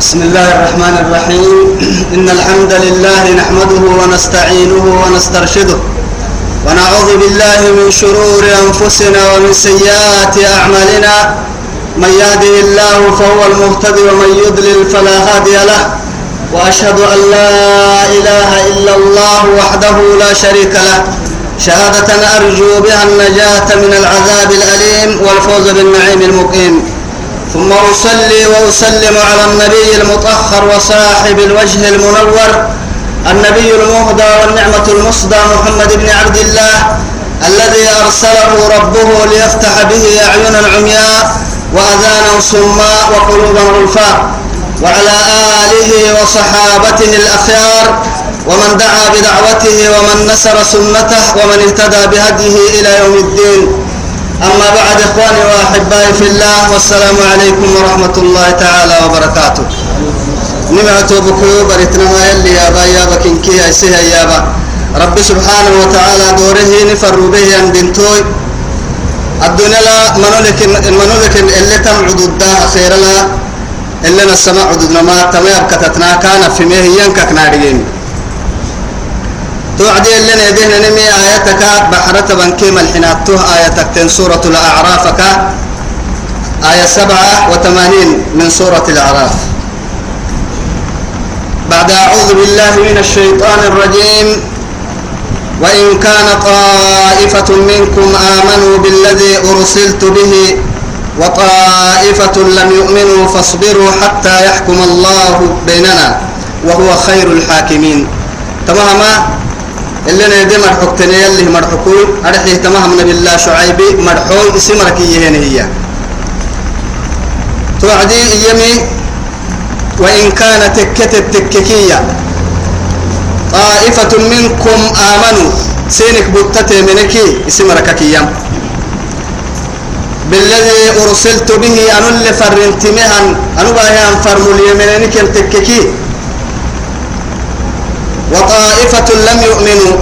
بسم الله الرحمن الرحيم. إن الحمد لله نحمده ونستعينه ونسترشده ونعوذ بالله من شرور أنفسنا ومن سيئات أعمالنا. من يهده الله فهو المهتدي ومن يضلل فلا هادي له. وأشهد أن لا إله إلا الله وحده لا شريك له. شهادة أرجو بها النجاة من العذاب الأليم والفوز بالنعيم المقيم. ثم أصلي وأسلم على النبي المطهر وصاحب الوجه المنور النبي المهدى والنعمة المصدى محمد بن عبد الله الذي أرسله ربه ليفتح به أعينا عمياء وأذانا صماء وقلوبا غلفاء وعلى آله وصحابته الأخيار ومن دعا بدعوته ومن نسر سنته ومن اهتدى بهديه إلى يوم الدين. أما بعد إخواني وأحبائي في الله والسلام عليكم ورحمة الله تعالى وبركاته. نمعت بكيو بريتنا يلي يا با يا بكنكي يا يا با. رب سبحانه وتعالى دوره نفر به أن بنتوي. الدنيا لا منولك منولك اللي تم عدود خير لا. اللي نسمع عدودنا ما تم يبكتتنا كان في مهيان كناريين توعدي لنا يدهن نمي آياتك. بحرة بنكيم الحناتوه آياتك تن سورة الأعراف آية سبعة وثمانين من سورة الأعراف. بعد أعوذ بالله من الشيطان الرجيم. وإن كان طائفة منكم آمنوا بالذي أرسلت به وطائفة لم يؤمنوا فاصبروا حتى يحكم الله بيننا وهو خير الحاكمين. تمام؟ اللي نيدي مرحوكتني يلي مرحوكوي. أرحيه تمام نبي الله شعيبي مرحوي اسم ركيه هي. توعدي يمي وإن كانت تكتت تككية طائفة منكم آمنوا. سينك بوتتي منكي اسم رككيام بالذي أرسلت به أنو اللي فرنت مهن أنو باهي أنفرم اليمنينك التككي. وطائفة لم يؤمنوا.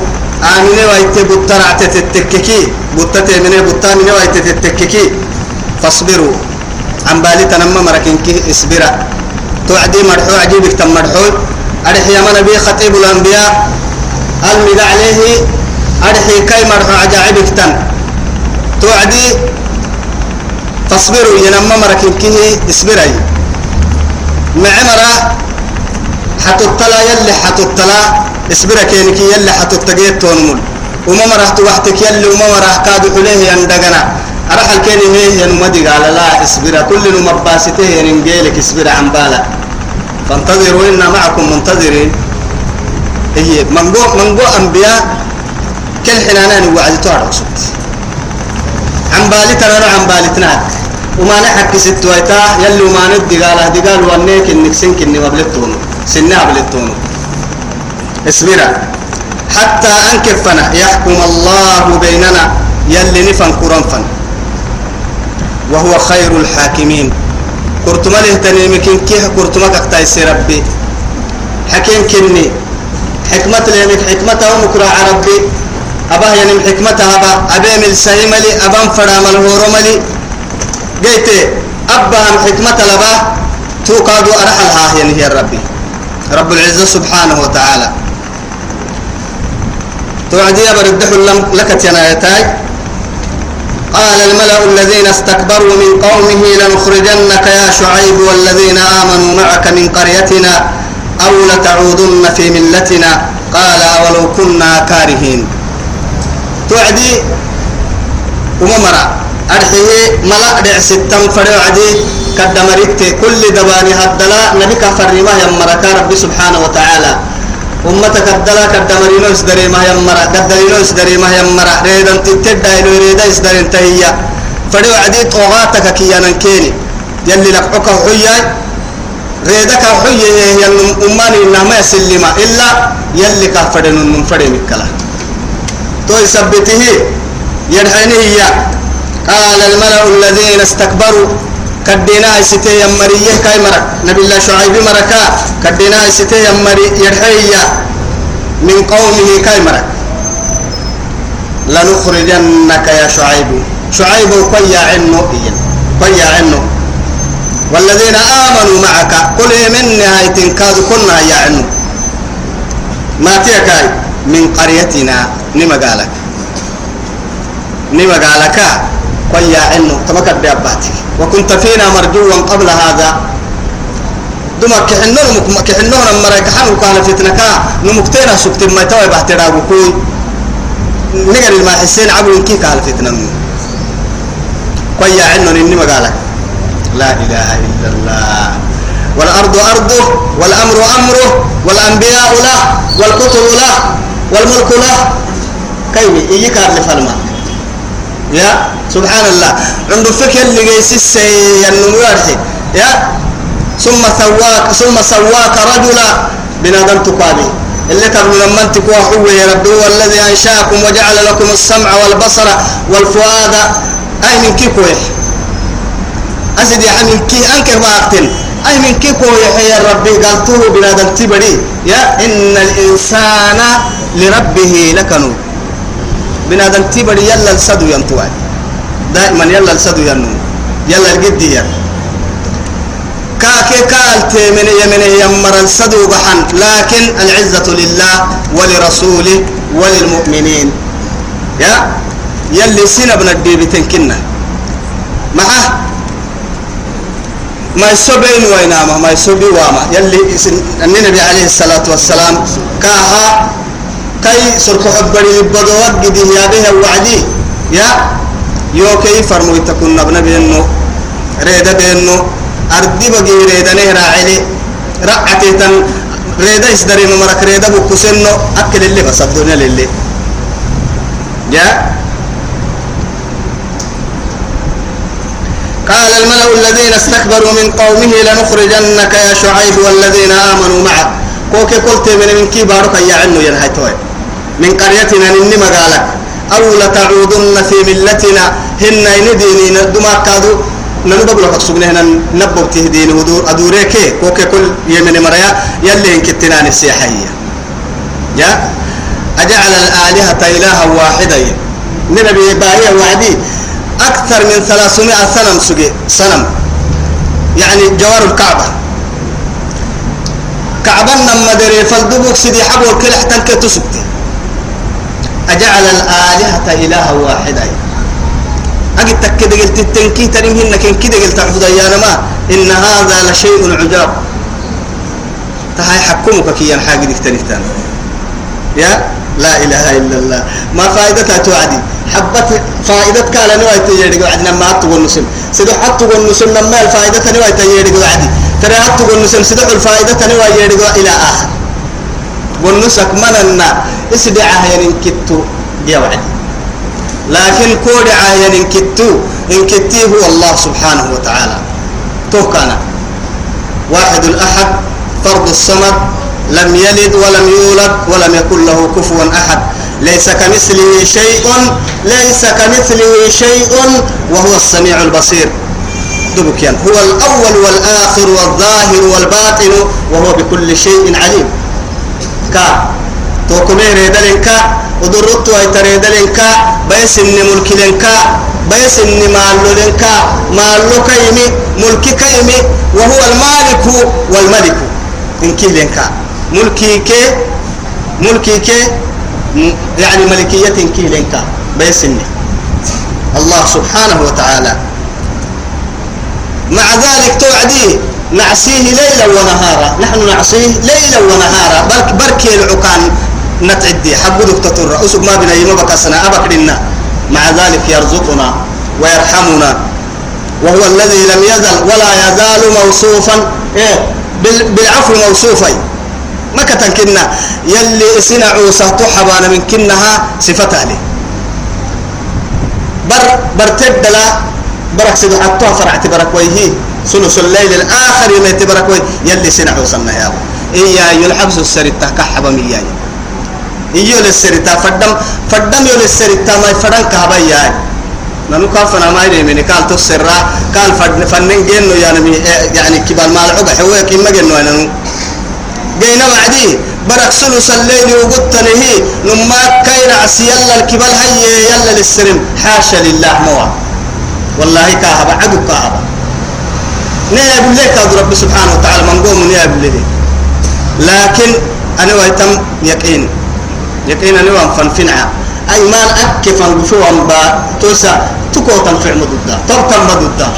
آمنة ويت بطرع تتككي. بطتة من بطة من ويت تتككي. فاصبروا. عن بالي تنمى مركنك اصبرا. توعدي مرحو عجيبك تم مرحو. أرحي يا نبي خطيب الأنبياء. المد عليه أرحي كي مرحو عجائبك تن توعدي. فاصبروا ينمى مركنك اصبرا. معمرة حتطلا يلي حتطلا اسبرا كينك يلي حتطجيت تونمول. وما مرحت وحدك يلي وما مرح كادو عليه يندقنا. أرح الكيني هي ينمدي قال لا اسبرا كل مباسته ينجيلك اسبرا عن بالا فانتظروا إنا معكم منتظرين. هي منقو منقو أنبياء كل حنانان وعد تعرف صوت عن بالي ترى عن بالي تناك. وما نحك ست ويتا يلي وما ندي قال هدي قال وانيك إنك سنك إني مبلغتونه سنة قبلتون اسبرا حتى أنكفنا يحكم الله بيننا يلي نفن قرنفن وهو خير الحاكمين. كرتما له تنيمكين كيه كرتما كتايسي ربي. حكيم كني. حكمة لينك حكمة ومكرا ربي أبا ينم حكمة أبا. أبي مل سيملي أبا فرام الهورملي. قيت أبا حكمة لبا توقادوا أرحلها هي ربي. رب العزة سبحانه وتعالى. توعدي برده لك تنايتاي قال الملأ الذين استكبروا من قومه لنخرجنك يا شعيب والذين آمنوا معك من قريتنا أو لتعودن في ملتنا. قال أولو كنا كارهين. توعدي وممرأ أرحيه ملأ دع ستم فرعدي كدمرت كل دباني هدلا نبي كفر ما يمرك رب سبحانه وتعالى. أمتك الدلا كدمرينو اسدري ما يمرا كدلينو اسدري ما يمرا ريدا تتدى إلو ريدا اسدري انتهيا فريو عدي طغاتك كيانا كيني. يلي لك عكا حيا ريدك حيا يلي أماني إنما يسلم إلا يلي كفرن من فري مكلا. تو يثبته يدحينه قال الملأ الذين استكبروا كدينا ستي يمريه كاي مرك نبي الله شعيب مركا كدينا ستي يمري يرحيا من قومه كاي مرك لنخرجنك يا شعيب شعيب قيا عنه قيا عنه والذين آمنوا معك قل من نهاية كاد كنا يعني ما تيكاي من قريتنا نما قالك نما قالك قيا عنه تمكن بأباتك وكنت فينا مرجوا قبل هذا. دما كحنون كحنون مرة كحن وكان فتنة كا. نمكتنا سكت ما توي بحترابو كوي نقل ما حسين عبر كي قال فتنة قيا عنه إني مقالك لا إله إلا الله. والأرض أرضه والأمر أمره والأنبياء له والكتب له والملك له. كيف؟ إيجي كار لفلما يا سبحان الله عنده فكر اللي جيسس ينمو يا ثم سواك ثم سواك رجلا بنادم تقابي اللي تبلو لما تكوا هو ربي الذي أنشأكم وجعل لكم السمع والبصر والفؤاد. أي من كيكوي أسد يا من كي أنكر ما أقتل. أي من كيكوي يا ربي قالته بنادم تبري. يا إن الإنسان لربه لكنود. بنادم تبري يلا السدو ينتوي دائما يلا السدو ينو. يلا الجدي يلا كاكي كالتي من يمن يمر السدو بحن. لكن العزة لله ولرسوله وللمؤمنين. يا. يلي سنة بن الديب تنكنا. معه ما يسبين وينامه ما يسبي واما. يلي النبي عليه الصلاة والسلام كاها كي سرق حبري بدوات قدي يا به وعدي. يا يوكي فرمو تكون نبنا بينو ريدا بينو. أردي بقي ريدا نهر علي رعتي تن ريدا إسدري ممرك ريدا بكسنو أكل اللي بس الدنيا للي. يا. قال الملأ الذين استكبروا من قومه لنخرجنك يا شعيب والذين آمنوا معك كوكي قلت من من كي بارك يا عنو ينهيتوي من قريتنا نني مقالك أو لتعودن في ملتنا. هن ينديني دما كادو. بقول لك سبنا هنا. نبب تهدين ودور. أدوريك كوكي كل يمن مريا. يلي إن كتنان السياحية يا؟ أجعل الآلهة إلها واحدا نبي باهية وعدي. أكثر من 300 سنم سجي سنم. يعني جوار الكعبة. كعبة لما دري. فالدبوك سدي حبو كل حتى كتسكتي أجعل الآلهة إلها واحدا أجد تكد قلت التنكي تريهن كن كده قلت عبد ما. إن هذا لشيء عجاب تهاي حكمك كي ينحاج دكتنكتان يا؟ لا إله إلا الله. ما فائدتها توعدي. حبت فائدة قال نوعي تيجي وعدنا ما تقول نسم سيدو حط تقول نسم لما الفائدة نوعي تيجي وعدي ترى حط تقول نسم سيدو الفائدة نوعي يجي إلى آخر. والنسك مننا اسدع عين كتو. يا وعدي لكن كود عين كتو. إن كتي هو الله سبحانه وتعالى. توكانا. واحد الأحد. فرد الصمد. لم يلد ولم يولد ولم يكن له كفوا أحد. ليس كمثله شيء. ليس كمثله شيء. وهو السميع البصير. دبكيان هو الأول والآخر والظاهر والباطن. وهو بكل شيء عليم. كا توكمي ريدلنكا ودرت ويتريدلنكا بيس إن ملك لنكا. بيس إن مالو لنكا. مالو كيمي ملك كيمي وهو المالك والملك. إن كي لنكا. ملكي كي ملكي كي يعني ملكية كي لنكا. بيسني. الله سبحانه وتعالى. مع ذلك توعديه نعصيه ليلا ونهارا. نحن نعصيه ليلا ونهارا. برك بركي العقان نتعدي. حق دكتور أسب ما بنا يما بكسنا أبكرنا مع ذلك يرزقنا ويرحمنا. وهو الذي لم يزل ولا يزال موصوفا. إيه؟ بالعفو موصوفا. ما كتنكنا يلي سنع تحبانا من كنها صفتها لي بر برتد لا برك سيدو حتى فرعت برك ويهي. ثلث الليل الآخر يوم يتبرك يلي سنع وصلنا يا أبو. إيا يلحبس السرطة كحبا مياي. إيو للسرطة فدم فدم يو للسرطة ما يفدن كهبا ياي. نانو كان فنا ما يدي من قال تسرى قال فنن جنو يعني يعني كبال مال عقا حوي كيما جنو يعني جينا وعدي برك سلس الليل وقلت له لما كاين عسي يلا الكبال هي يلا للسرم. حاشا لله موا والله كاهبا عدو كاهبا نيا بليك رب سبحانه وتعالى من قوم نيا بليك لكن أنا ويتم يقين. يقين أنا وان فنفنع. أي ما أكف أنقفوا أنبا توسع تكو تنفع مدودا تبتم مدودا.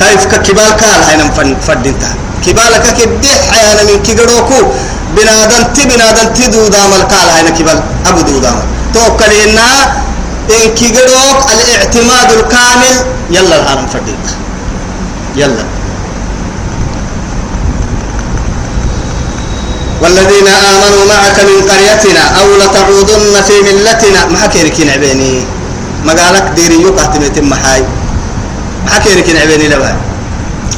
كيف ككبال كال هاي نفن فدينتا كبالك كدي حيانا من كيغروكو. بنادن تي بنادن تي دو دامل كال هاي كبال أبو دو دامل. توكل إن كيغروك الاعتماد الكامل يلا الهارم فدينتا يلا. والذين آمنوا معك من قريتنا أو لتعودن في ملتنا. ما حكيرك نعبيني؟ ما قالك ديري يوقع تميتم محاي. ما حكيرك نعبيني لبا؟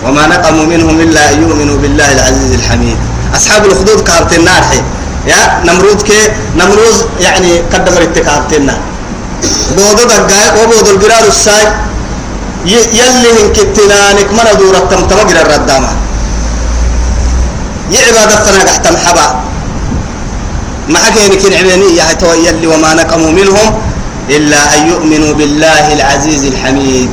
وما نقموا منهم إلا أن يؤمنوا بالله العزيز الحميد. أصحاب الخدود كارت النار حي يا نمرود كي نمروز يعني قدم رتكارت النار بودو دقائق وبودو القرار الساي. يلي من كتنانك من دورة تمتمقر الردامة. يعبادة فنا قحتم حبا. ما حكيني كن عبيني يا يلي وما نقموا منهم إلا أن يؤمنوا بالله العزيز الحميد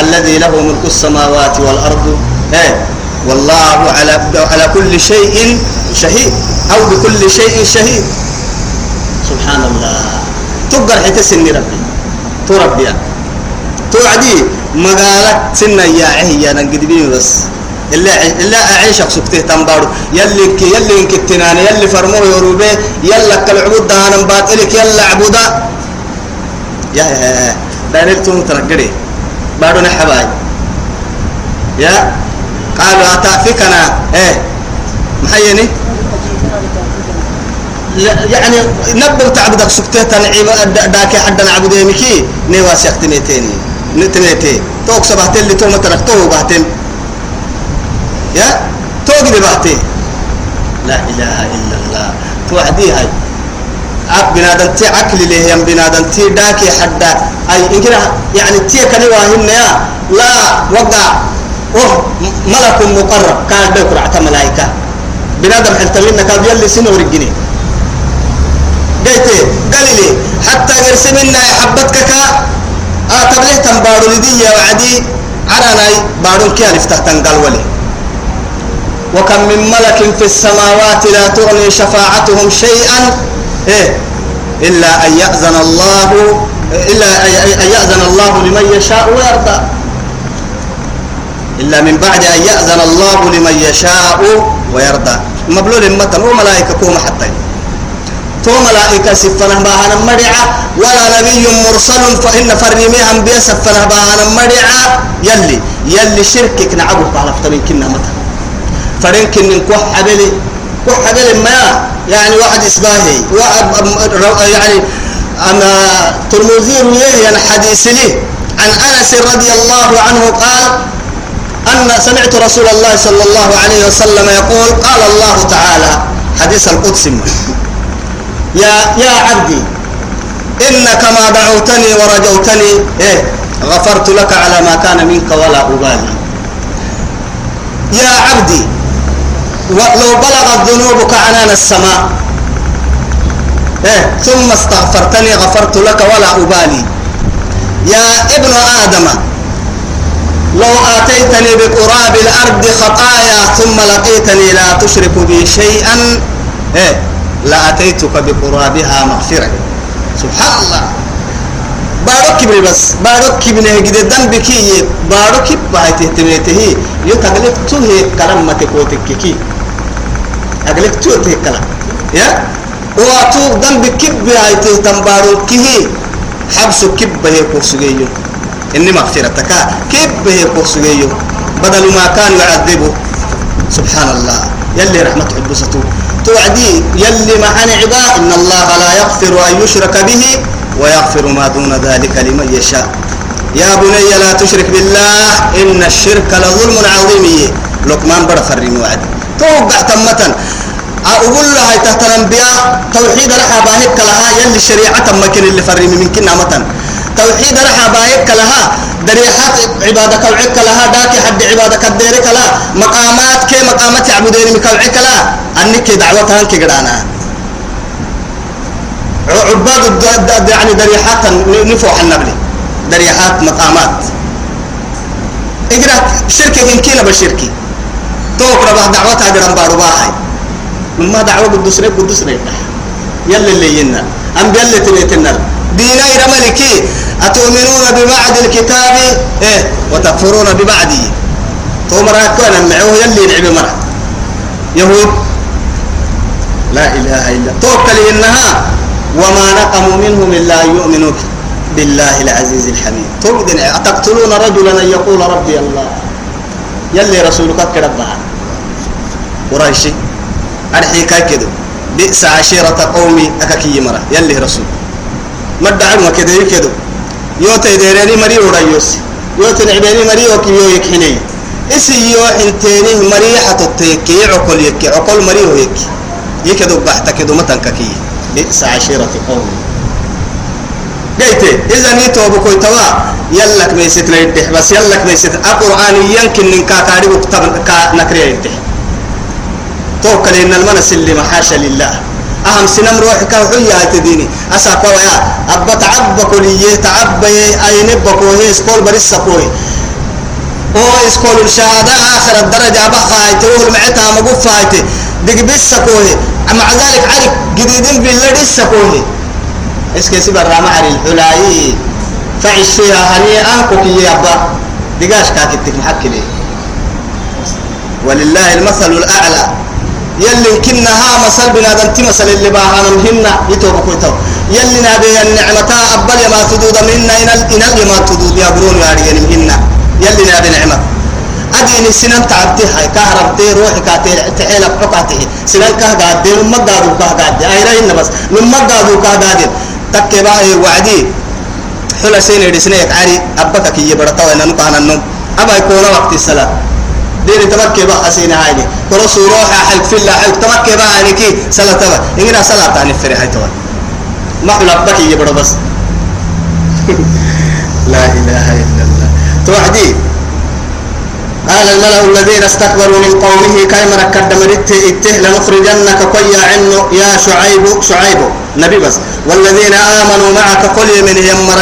الذي له ملك السماوات والأرض. إيه والله على على كل شيء شهيد أو بكل شيء شهيد. سبحان الله. تقدر حتسني ربي. تربي توعدي مقالة سنة يا عهي أنا قد بس إلا إلا أعيش سكته تنبارو يلي كي يلي كتنان يلي فرموه يروبه يلا كالعبود دهان باطلك يلا عبودا يا يا يا دايركتهم ترقري بارو نحباي يا قالوا أتافكنا إيه محيني يعني نبغ تعبدك سكته تنعيم داكي حد نعبد يمكي نواس يختميتيني نتميتي توك سبعتين اللي توم تركتوه بعتين يا؟ توقي ببعتي لا إله إلا الله. توعدي هاي. أب بنادم تي عقل له يم بنادم تي داكي حدا. أي إنكنا يعني تي كني واهم يا. لا وقع. أوه ملك مقرب. كان بكرة عتا ملائكة بنادم حلتمين كان يلي سنو رجني. قلت قال لي حتى قرسمنا حبتك كا. آه تبليه تنبارو؟ لدي وعدي عراناي بارون كيان افتح تنقل ولي. وكم من ملك في السماوات لا تغني شفاعتهم شيئا. إيه؟ إلا أن يأذن الله إلا أن يأذن الله لمن يشاء ويرضى. إلا من بعد أن يأذن الله لمن يشاء ويرضى. مبلول متن وملائكة كوم حتى تو ملائكة سفنا باهنا مرعى ولا نبي مرسل فإن فرميها أنبياء سفنا باهنا مرعى يلي يلي شركك نعبه على فتمين كنا متن فرين كن كوح حبلي كوح حبلي ما يعني واحد إسباهي واحد يعني أما ترمذي رويه يعني حديث لي عن أنس رضي الله عنه قال أن سمعت رسول الله صلى الله عليه وسلم يقول قال الله تعالى حديث القدس يا يا عبدي إنك ما دعوتني ورجوتني إيه غفرت لك على ما كان منك ولا أبالي. يا عبدي ولو بلغت ذنوبك عنان السماء إيه ثم استغفرتني غفرت لك ولا أبالي. يا ابن آدم لو آتيتني بقراب الأرض خطايا ثم لقيتني لا تشرك بي شيئا إيه لأتيتك بقرابها مغفرة. سبحان الله. بارك كبري بس بارك كبري قد ذنبك بارك باي تهتميته. يتغلق توه كلام ما تكوتك كي. أغلق ته كلام. يا؟ واتو ذنبك كب هاي تهتم بارك كي. حبس كب هي كورسجيو إني مغفرتك. كب هي كورسجيو بدل ما كان يعذبه. سبحان الله. يلي رحمة حبسته توعدي يلي معنا عباد إن الله لا يغفر أن يشرك به ويغفر ما دون ذلك لمن يشاء. يا بني لا تشرك بالله إن الشرك لظلم عظيم. لقمان بڑا فرين وعد. توقع تمة أقول لها تحت الأنبياء توحيد لها باهك لها يلي شريعة مكن اللي فرين من كنا متن توحيد لها باهك لها دريحات عبادك العك لها داك حد عبادك الديرك لها مقامات كي مقامات يعبدين مكالعك لها أنك دعوتها أنك قرانا عباد يعني دريحات نفوح النبلي دريحات مقامات. إجرا شركة إن كيلا بشركي توك ربع دعوتها جرام بارو باهي ما دعوة قدس ريب قدس ريب يلا اللي ينا أم يلا تبيتنا دينا رملكي. أتؤمنون ببعض الكتاب؟ إيه. وتكفرون ببعضه. تومرا كون معه يلي نعب مرة. يهود. لا إله إلا توكل إنها وما نقموا منهم إلا يؤمنوا بالله العزيز الحميد. تقدن أتقتلون رجلا أن يقول ربي الله؟ يلي رسولك كربها قريشي أرحي كده. بئس عشيرة قومي أكاكي مرة. يلي رسول. ما دعوا كده كده يوتا ديراني مري وريوس يوتا نعباني مري وكيو يكحني إسي يو انتيني مري حتتيكي عقل يكي عقل مري ويكي. يكدو بحتا كدو متن ككي بئس عشيرة قومي قيتي إذا نيتو بكوي توا يلك ميست نيتح بس يلك ميست القرآن يمكن إن كاكاري وكتب كا نكريه يتح توكل إن المنس اللي محاشا لله. أهم سنم روح كوحية تديني. أسا كويا أبا تعب كلية تعب أين بكوه؟ سكول بريس كوه هو سكول الشهادة آخر الدرجة بخاي تقول معتها مقف فايته دق بس كوه مع ذلك عارف جديدين بالله لسه كوه إسكي سبر رامع الحلاي. فعش فيها هنيئا كوكي أبا. دقاش كاكتك محكي ولله المثل الأعلى. يلي كنا ها مسل بنادم تمثل اللي باهنا مهنا يتوب كويتو. يلي نبي النعمة أبل ما تدود منا إن إن ما تدود يا برون يا رجال مهنا يلي نبي نعمة. أدين سنن تعبتي هاي كهربتي روحي كاتير تحيل حقاته سنن كه قاعد ما قادو كه قاعد أي رأينا بس لما قادو كه قاعد تكبا وعدي. حلا سين يدسنيك عاري أبكك يبرتوا إن نكون النوم أبا يكون وقت الصلاة ديري تمكي بقى حسين هايني كرسو روح حلق في الله حلق تمكي بقى هاينكي صلاة تبا. إننا صلاة تاني فري هاي تبا. ما حلق بكي يبرو بس. لا إله إلا الله. توعدي قال الملأ الذين استكبروا من قومه كيما ركد مرت إته لنخرجنك قيا عنه يا شعيب. شعيب. نبي بس. والذين آمنوا معك قل من يمر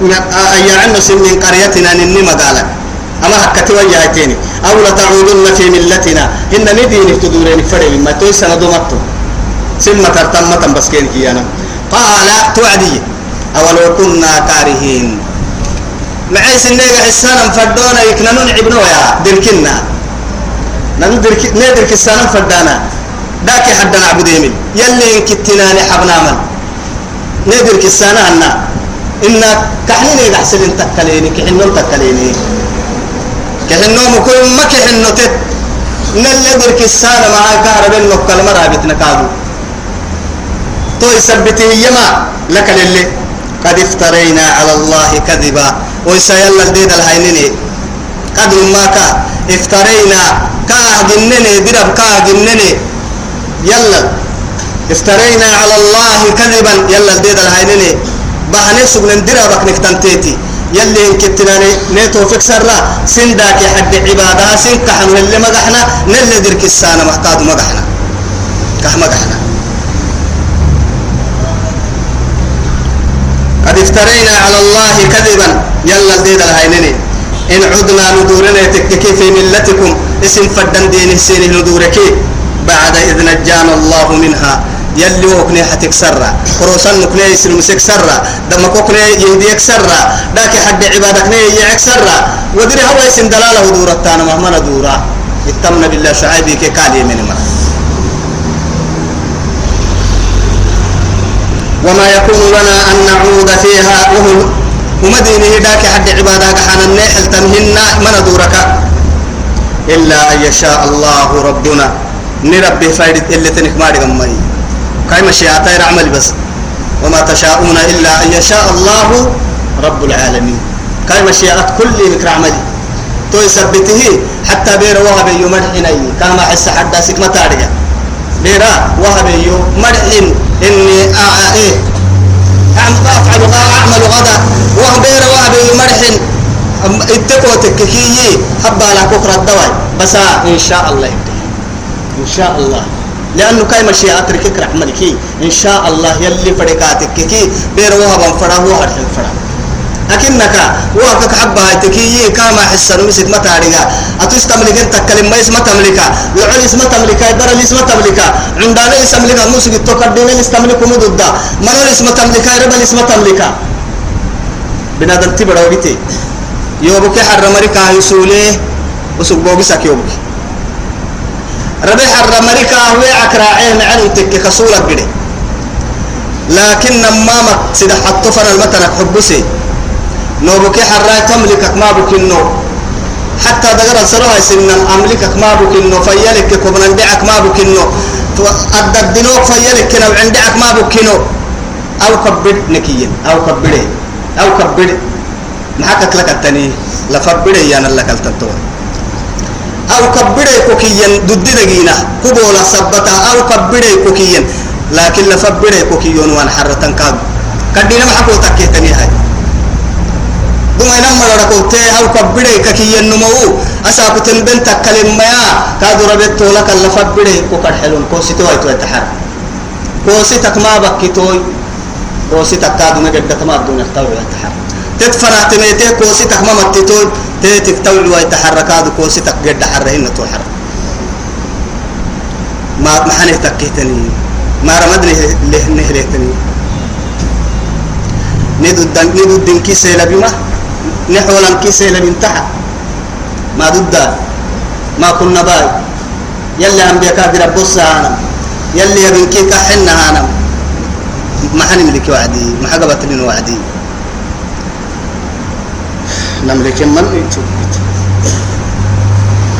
من أي عنه من قريتنا نني مقالك أما هكتي وياهتيني أو لتعودن في ملتنا. إن ندين تدورين فري ما تويس ندومتو سمة ترتمة بسكين كيانا. قال توعدي. أولو كنا كارهين. معيس النيجا حسانا فردونا يكننون عبنوا يا دركنا. نحن درك ندرك السنة فردانا. داك حد نعبد يمين يلي كتنا نحبنا من. ندرك السنة أنا. إن كحنين يحسن تكليني كحنون تكليني كحنو مكون ما كحنو تت نل درك السنة مع كهرب النقل مرة بتنا كادو. تو يثبته يما لك للي. قد افترينا على الله كذبا. ويسيل الدين الهينيني. قد ما كا افترينا. كاه جنني درب كاه جنني يلا. افترينا على الله كذبا. يلا الدين الهينيني. بهني سبن دربك نكتنتيتي يلي إن كتناني نيتو فيك سرا. سنداك حد عبادها سن كحن اللي مدحنا نلي درك السانة محتاج مدحنا كح مدحنا قد افترينا على الله كذبا. يلا الديد الهينني إن عدنا ندورنا تككي في ملتكم. اسم فدن دين سينه ندورك بعد إذ نجانا الله منها. يلي وكني حتك سرة. كروسان نكني يسلم مسك سرة. دم كوكني يهديك سرة. داك حد عبادك ني يعك سرة. ودري هو يسن دلالة دورة تانا مهما دورة. اتمنى بالله شعيبي كي كالي من مرة. وما يكون لنا أن نعود فيها. وهم ومدينه داك حد عبادك حنا النحل تمهن من دورك. إلا أن يشاء الله ربنا. نربي فايدة اللي تنك ما رقمي كاي مشيئتي رعمل بس. وما تشاءون إلا أن يشاء الله رب العالمين. كاي مشيئة كل مكر عملي. تو يثبته حتى بير وهب يمدحني كما حس حتى سكمة تارجع بيرا وهب يمدحن إني أعائي. أفعل أعمل غدا. وهو بير وهب يمدحن اتقوا تككي حبا على كفر الدواء بس إن شاء الله. إن شاء الله. لأنه كاي مشي أتركك رحمتك إن شاء الله يلي فرقاتك كي بيروها بنفرا هو هرحل فرا أكنك وهكك حبة تكيي كما حسن مسك ما تاريغا أتوس تملك أنت كلمة اسم تملكا. لعل اسم تملكا. برا اسم تملكا. عندنا اسم تملكا. مسك تقدم اسم تملك مدودا من اسم تملكا. ربا اسم تملكا. بنادم تبرا وبيتي يوبك حرم ركا يسوليه. وسوق بوبسك يوبك. ربي حرم ركا هو عكراعين عنو تك كسولك قدي لكن نمامك سيدا حطو المتنك حبسي نو بكي حراي تملكك ما بكنو. حتى دقر سروها سنن أملكك ما بكنو. فيلك كبن عندك ما بكنو. أددنوك فيلك كنا عندك ما بكنو. أو كبر نكيين أو كبره. أو كبر محكك لك التاني لفبره يانا لك التنتوه. أو كبره كوكيين ضد دقينا. كبولا سبتا أو كبره كوكيين. لكن لفبره كوكيون وان حرتن كاد. كدينا محكو تكيتني هاي. دم أنا ما ركوته أو كبره ككيين نمو. أساكو تنبن تكلم ما كادو ربيت تولك لفبره كوكر حلون. كوسي توي توي تحر. كوسي تكما بكتوي كوسي تكادو نجد تما الدنيا تولي تحر تدفنا تميته كوسي تكما متتوي تيتك تولي ويتحركادو كوسي تكجد حرهن توحر ما محنه تكيتني. ما رمدني له نهلتني ندو الدن ندو الدن كيسة لبما نحولا كيسة لبنتها ما ضد. ما كنا باي. يلي هم بيكا درب أنا يلي يبن كيكا حنا أنا ما حنملك وعدي. ما حقبت لنا وعدي. نملك من؟ يشوف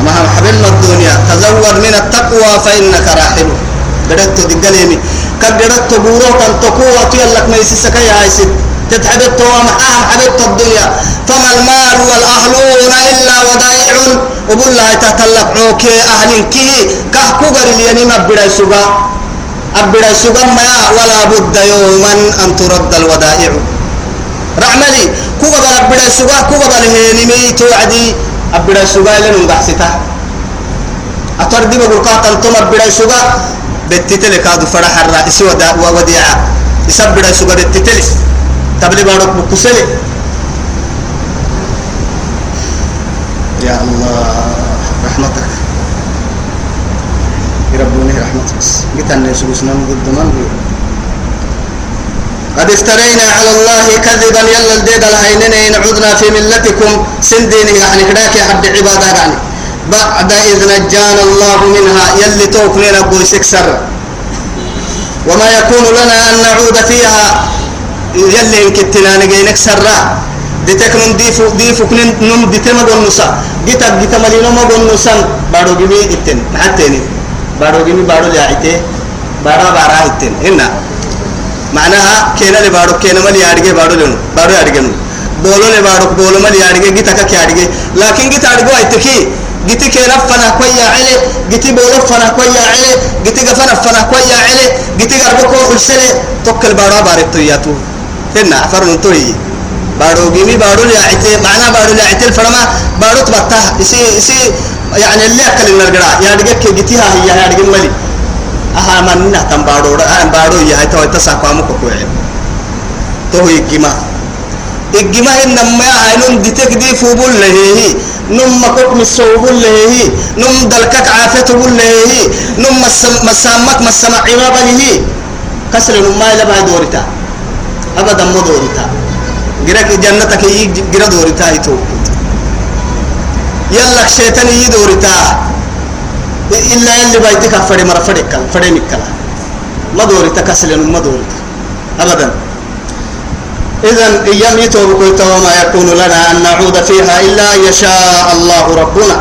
أما حبلنا الدنيا تزود من التقوى فإنك راحل. قدرت دقليمي كقدرت بورو كان تقوى تيلك ما يسسك يا عيسد تتحبت ومحاها حبت الدنيا. فما المال والأهلون إلا ودائع. وبل الله تتلق عوكي أهل كي. كهكو قرل ينم أبدا سوغا. أبدا سوغا ما ولا بد يوما أن ترد الودائع. رعملي كوغا بل أبدا سوغا كوغا بل هينمي توعدي أبدا سوغا لنم بحثتا أتردي بقول قاتل تم أبدا سوغا. بتتلي كادو فرح الرئيس وديعة يسبدا سوغا بتتلي. تبلي بارك بكسلي. يا الله رحمتك. يربوني رحمتك. قلت أن يسوسنا ضد من قد افترينا على الله كذبا يلا الديد الهينين إن عدنا في ملتكم. سنديني يعني كذاك حد عبادة يعني. بعد إذ نجانا الله منها يلي توكلين أبو سكسر وما يكون لنا أن نعود فيها. يلي إن كتنا نجينك سرا ديتك نم ديفو ديفو كن نم ديتك ما بنوسا ديتك ديتك مالينو ما بنوسا بارو جمي إتن. محتني بارو جمي بارو جاعته بارا بارا إتن. هنا. معناها كينا لبارو كينا مالي أرجع بارو لنو بارو أرجع نو. بولو لبارو بولو مالي أرجع ديتك كي أرجع لكن ديتك أرجع إتكي جيتي كينا فنا كويا علي جيتي بولو فنا كويا علي جيتي غفنا فنا كويا علي جيتي غربكو حسني توكل بارا بارتو ياتو هنا فرن توي. بارو جيمي بارو اللي عتي معنا بارو اللي عتي الفرما. بارو تبتها يسي يسي يعني اللي أكل النرجع يعني جك جتيها هي يعني جم ملي أها من نهتم بارو أنا بارو يا هاي توي تساقوا مكوكوين تو يجيما يجيما إنما هاينون ديتك دي فوبول لهي نم مكوك مسوبول لهي نم دلكك عافية بول لهي نم مسامك مسامع عمابا لهي كسر نم ما يلبها دورتا أبدا ما دورتا جرك جنتك يي جرا دورتا يتو يلا شيطان يي دورتا إلا اللي بايتك فري مرة فري كلا فري مكلا ما دورتا كسل ما دورتا أبدا. إذا أيام يتوب وما يكون لنا أن نعود فيها إلا أن يشاء الله ربنا.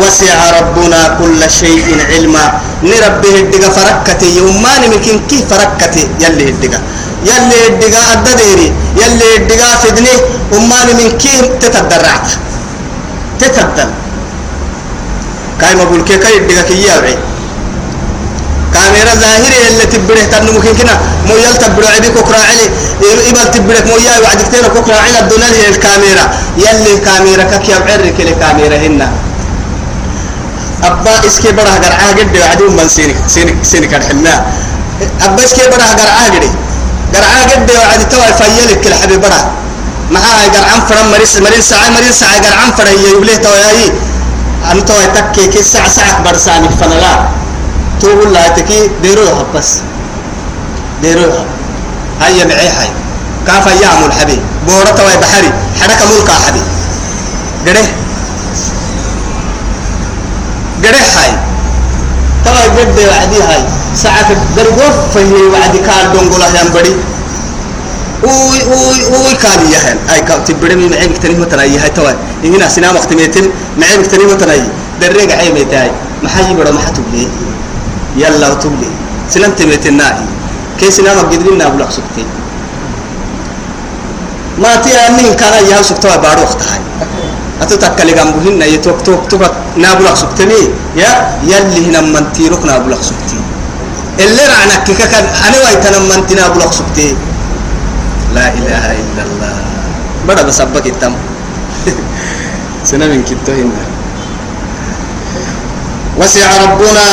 وسع ربنا كل شيء علما. نربه الدقا فركتي يومان ممكن كيف فركتي يلي الدقا يلي الدقا الدديري يلي الدقا فدني ومان من كيف تتدرعت. تتدل كاي ما بقول كي كاي كي يابعي كاميرا ظاهري اللي تبره تنو ممكن كنا. مو يل تبره عبي كوكرا علي. يبل تبرك مو ياي وعدك تينا كوكرا علي. الدنيا هي الكاميرا. يلي الكاميرا كك يبعر كل كاميرا هنا. أبا إسكي برا هجر عاجد وعدو من سينك سينك سينك الحنا أبا إسكي برا هجر عاجد هجر عاجد وعد توا فيلك كل حبيب برا معها قرعان فرم مريس مريس ساعة مريس ساعة قرعان فرم هي يبليه توياي أنت تكي كي ساعة ساعة برساني فنلا تقول لا. تكي ديرو بس. ديرو هيا معي هاي. كافا يعمل حبي بورة توي بحري. حركة ملكا حبي قره قره هاي. توي قد وعدي هاي. ساعة قرقوف فهي وعدي كار دونقولا ينبري اوي اوي اوي كان يهن اي كان تبرم معي مكتني متنا هاي توي هنا سنا وقت ميتم معي مكتني متنا دريق عي ميتاي محي بڑا محتوب لي يلا تب لي سلمت ميتنا كي سنا ما قدرنا ابو لقسكتي ما تي أنين كان يا سكتوا بارو اختها أتو تكلي جنبهن يتوك توك توك نابلغ سكتني يا يلي هنا من تيروك نابلغ سكتي اللي رعنك كان أنا ويتنا من تنابلغ سكتي لا إله إلا الله. بڑا بسبك التم سنة من كتوهن وسع ربنا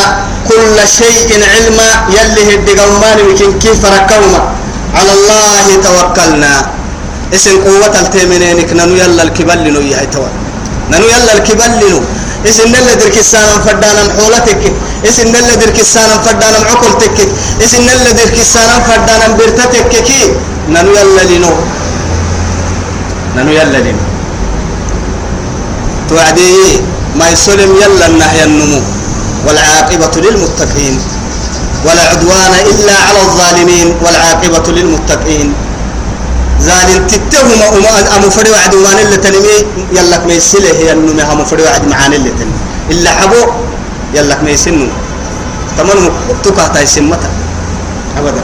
كل شيء علما يلي هدي قومان وكين كيف ركوما على الله توكلنا اسم قوة التيمينينك ننو يلا الكبل نو يهي ننو يلا الكبل نو اسم نلا درك السانا فدانا محولتك اسم نلا درك السانا فدانا معقلتك اسم نلا درك السانا فدانا برتتك. كي؟ ننو يلا لنو ننو يلا لنو توعدي ما يسلم يلا النهي النمو. والعاقبة للمتقين. ولا عدوان إلا على الظالمين. والعاقبة للمتقين. زال تتهم أم فري وعد وان اللي تنمي يلك ما يسله هي النمي هم فري وعد معاني اللي تنمي. إلا حبو يلك ما يسنو. تمام تكا تاي سمتا أبدا.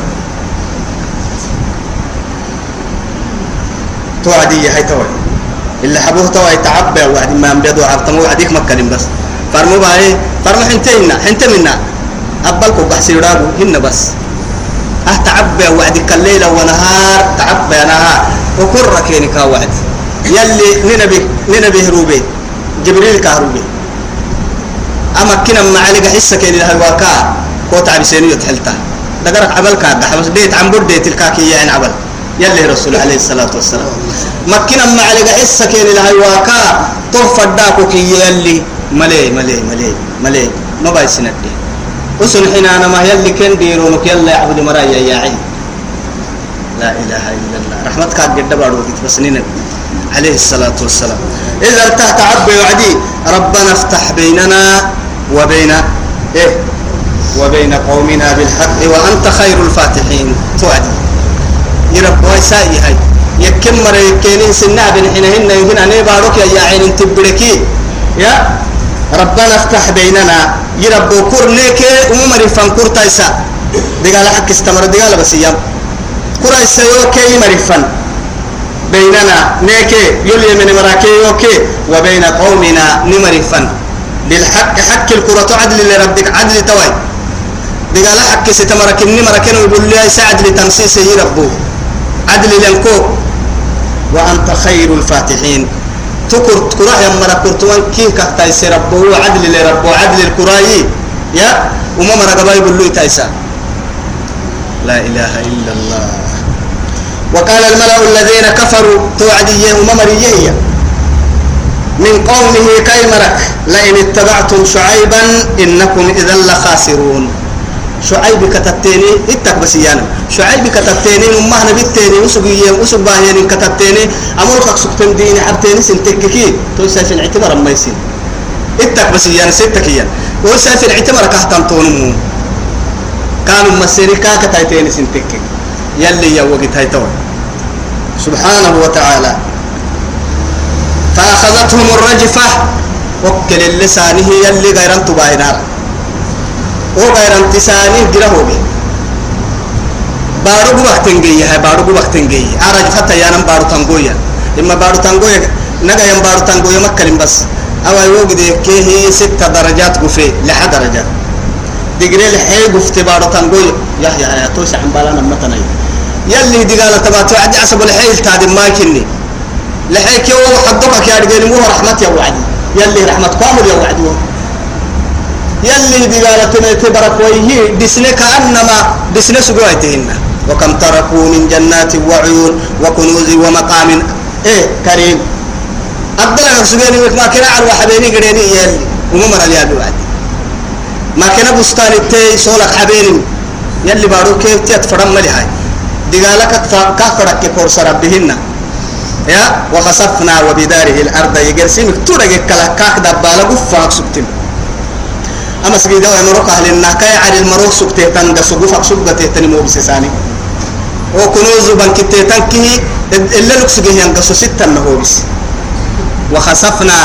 توعدي هاي توعد. إلا حبوه توعد يتعبى وعد ما أنبيض وعبتمو وعديك مكان بس. فرمو باي فرمو حنتينا حنت منا. أبالكو بحسي رابو هن بس. تعبى وعدك الليل ونهار تعبى نهار. وكل ركينك وعد. يلي ننبي ننبي هروبي. جبريل كهروبي أما كنا معلق حسة كين الهواكا كوتا بسيني يتحلتا دقرك عبل كاد حبس ديت عم برديت الكاكي يعني عبل. يلي رسول عليه الصلاة والسلام. مكنا معلق حسة كين الهواكا طفداكو كي يلي. ملي ملي ملي ملي. ما بايسنا الدين وسن حين ما يلي كن ديرونك يلا يعبد مرايا يا عين لا إله إلا الله. رحمتك قد بارو بس عليه الصلاة والسلام. إذا ارتحت عبي وعدي ربنا افتح بيننا وبين إيه؟ وبين قومنا بالحق وأنت خير الفاتحين. توعدي. يرب ويسائي هاي. يكم مرة يكينين سنة بن حينهن أنا باروك يا عين تبركي يا ربنا افتح بيننا. يربو كورنيك عمر فان تايسا. دقال حق استمر دقال بس يام كورا يسيوكي مرفن بيننا نيكي يلي من مراكي يوكي. وبين قومنا نمرفن بالحق حق الكرة عدل لربك عدل توي. دقال حق ستمرك نمرك ويقول لي سعد لتنسيس يربو عدل لنكو وأنت خير الفاتحين. تكر كرة يا مرا كرتوان كيف كهتاي سربو عدل لربو عدل الكراي يا؟ وما مرا قبايب اللي تايسا لا إله إلا الله. وقال الملأ الذين كفروا توعدية وممريه من قومه كي مرك لئن اتبعتم شعيبا إنكم إذا لخاسرون. شعيب كتبتيني اتك بس يانا. شعيب كتبتيني وما هنا بيتيني وسقي وسق باهيني كتبتيني. أمر خك سكتن ديني حبتيني سنتككي تو سايف الاعتبار ما يسين اتك بس يانا ستك يانا. وسايف الاعتبار كهتم تونمو كانوا مسيري كاكا تايتيني سنتكك يلي يا وقت هايتو سبحانه وتعالى. فأخذتهم الرجفة. وكل اللسانه يلي غيران تباينار وغير انتساني جره به بارو وقتن جي هاي بارو وقتن جي أرج فتا يانم بارو تنجويا إما بارو تنجويا نجا يم بارو تنجويا مكلم بس. أو يوجد كيه ستة درجات قفي لحد درجات دقري لحي قفت بارو تنجويا يا يا يا توش عم بالانا متناي. يلي دقالة تبعتو عدي عصب الحي التادم ما كني لحي كيو حدوك يا رجال مو رحمة يا وعدي. يلي رحمة كامل يا وعدي. يلي دقالة تبرك ويه دسنة كأنما دسنة سقويتهن. وكم تركوا من جنات وعيون وكنوز ومقام. إيه كريم. أبدلا سجيني ما كنا على وحبيني قريني يلي. وممر اليابي وعد ما كنا بستان التي سولك حبيني. يلي بارو كيف تيتفرم ملي هاي. دقالك كفرك كورس ربهن. يا وخسفنا وبداره الأرض يجلسين تورك كلا كاك دبالة قفاك سبتين. أما سجيدا ويمرك أهل النكاية على المروك سبته تنجا سقوفك سبته تنمو بسساني وكنوز بنكتة تنكيه إلا لك سجيه ينقص ستة نهو بس. وخسفنا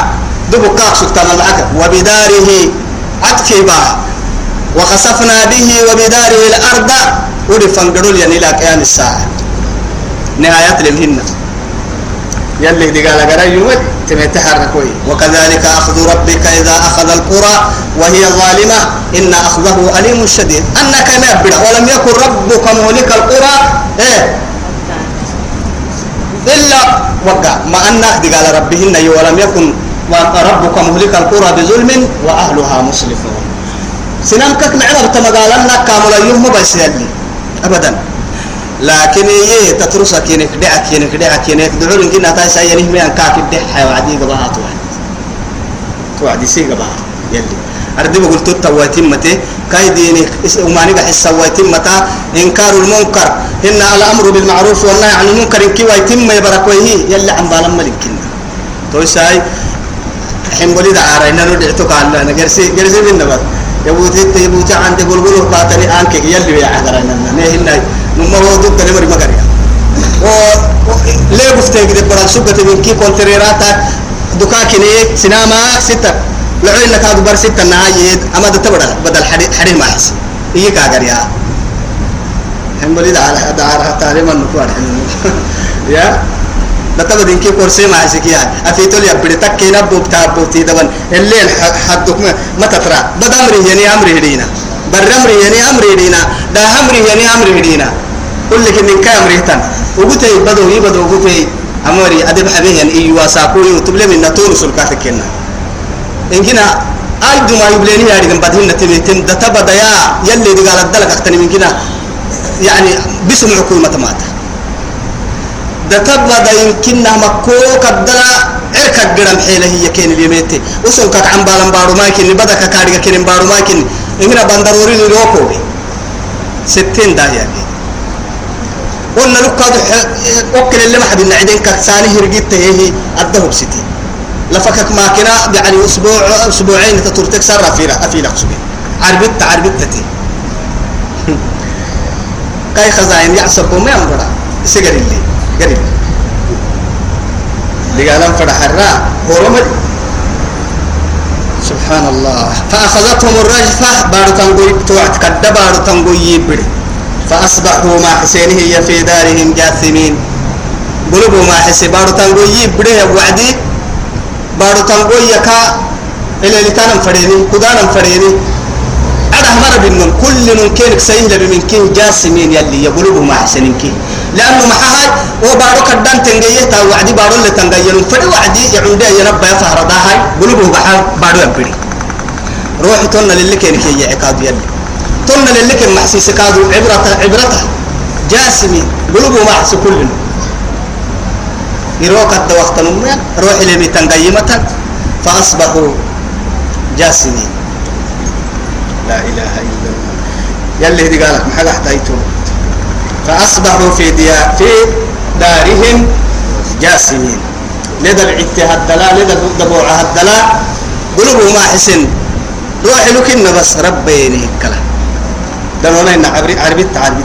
دبو كاك سبتنا العكا وبداره عتكي بها وخسفنا به وبداره الأرض ودفن قرول يعني إلى قيام الساعة. نهايات لمهنة يلي دي قال قرا يوم تمتحركوي وكذلك أخذ ربك إذا أخذ القرى وهي ظالمة إن أخذه أليم شديد. أنك نبدا ولم يكن ربك مهلك القرى. إيه؟ إلا وقع. ما أنك قال ربهن ولم يكن ربك مهلك القرى بظلم وأهلها مصلحون سنام كك نعرف تمقالنا كامل يوم بس يلي أبدا. لكن إيه تترسا كينك دعك كينك دعك كينك. دعور إنك نتاي سينه ميان كاك الدحة وعدي قبها توعد. توعدي سي قبها يلي. أردي بقول توتا ويتمتي كاي دينك وماني حس ويتمتا إنكار المنكر. إن الأمر بالمعروف والنهي عن المنكر. إنك ويتم يبركوه يلي عم بالم ملكنا توي ساي. حنبولي دعارة إنه ندعتك على أنا جرسي جرسي من نبات يبوتي يبوتي عند بلبل باتني آنك يلي يا عذرنا نهنا نما هو ضد نمر مكريا و ليه بفتك دي برا سوقة من كي كونتريراتا دكاكني سينما ستة لعين لك هذا بر ستة نهاية أما ده تبرا بدل حري حري ما حس إيه كاغريا هم بلي دعارة دعارة تعليم النقوار يا لا تبغى دينك كورسي ما هسكيا أفيتول يا بدي تك كينا بوبتا بوبتي دبن الليل حدك ما تترى بد أمري يعني أمري هدينا بر أمري يعني أمري هدينا دا أمري يعني أمري هدينا كل من كام ريتان وقتي بدو يبدو وقتي أمري أدب حبيه يعني إيوا ساكوي وتبلي من نتور سلكات كنا إن كنا أيد ما يبليني يعني كم بدهن نتميتين دا تبدا يا يلي دي قالت دلك أكتر من كنا. يعني بسم حكومة ماتا ده تبدا يمكننا مكوك الدلا عركك قرم حيلة هي كين اليميتي وصلك عن بالن بارو ماكن بدك كاريك كين بارو ماكن إننا بندروري لوكو ستين داهية قلنا لك وكل اللي ما حد نعدين كثاني هرجيت هي الذهب ستي لفكك ماكنا يعني أسبوع أسبوعين تترتك سر في في لقصبي عربت عربت تتي. كاي خزاين يعصبوا ما ينبرا سجر اللي قريب فرح الراء ورمل سبحان الله فأخذتهم الرجفة بارو تنقوي توعد كد بارو تنقوي يبري. فأصبحوا ما حسينه هي في دارهم جاثمين. قلوبوا ما حسي بارو تنقوي يبري وعدي. بارو تنقوي يكا إلى لتانا فريني قدانا فريني. أنا مر بنن كل من كينك سيهل بمن كين جاسمين يلي يقلوبوا ما حسنين كين لأنه محاها وبارو كدان تنجيه تا وعدي بارو اللي تنجيه. فري وعدي يعودي ينبا يفهر داهاي. قلوبه بحر بارو يبري. روحي تونا للي كان كي يعقاد يلي. تونا للي كان محسيس كادو عبرته عبرته جاسمي قلوبه ما حس كلنا يروك الد وقت روحي لمي تنجيمة فأصبحوا جاسمين لا إله إلا الله. يلي دي قالك محل احتاجته فأصبحوا في ديار في دارهم جاسمين. لدى العتها الدلاء لدى الدبوع الدلاء قلوبه ما حسن روح لكن بس ربيني كلا دلونا إن عربي عربي عربي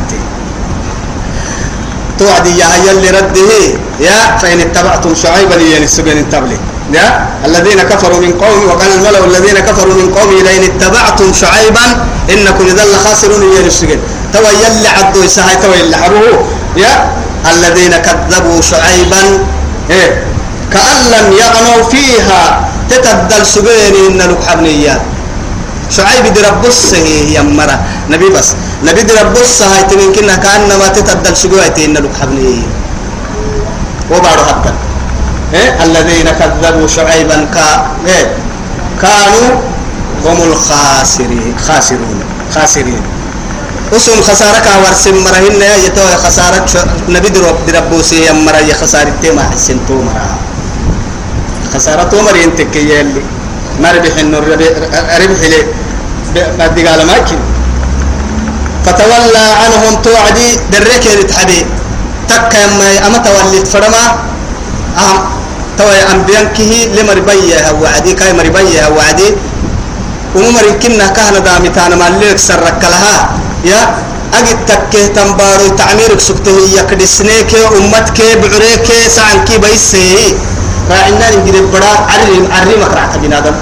توعدي يا يلي رده. يا فإن اتبعتم شعيبا السبين التبلي. يا الذين كفروا من قوم وقال الملأ الذين كفروا من قوم لئن اتبعتم شعيبا إنكم إذا لخاسرون يعني توا يلي عدوا يسهي توا يلي حروه يا الذين كذبوا شعيبا إيه كأن لم يغنوا فيها. تتبدل سجين إن لك حبنيات شعيب دي ربص هي مرة. نبي بس. نبي دي ربص هاي تمين كنا كأنما تتبدل سجوة إن لك حبني وبعد حتى إيه الذين كذبوا شعيبا كا إيه كانوا هم الخاسرين. خاسرون. خاسرين. أسم خسارك ورسم مرهن يا يتوى خسارك نبي درب دربوسي يا مرا يا خسارة تما حسن تو مرا. خسارة تو مرا ينتك يلي. ما ربح إنه ربح لي بدي قال ما يمكن فتولى عنهم توعدي درك يتحدي تك يما أما توليت فرما. أهم. توي أنبيانكه لمربيه وعدي. كاي مربيه وعدي. ومر كنا كهنا دامتانا ما لك سرك لها. يا أجد تكه تنبارو تعميرك سكته يكدسنيك أمتك بعريك سعنك بيسي. راعنا نجد بڑا عرم عرمك رعت بنادم.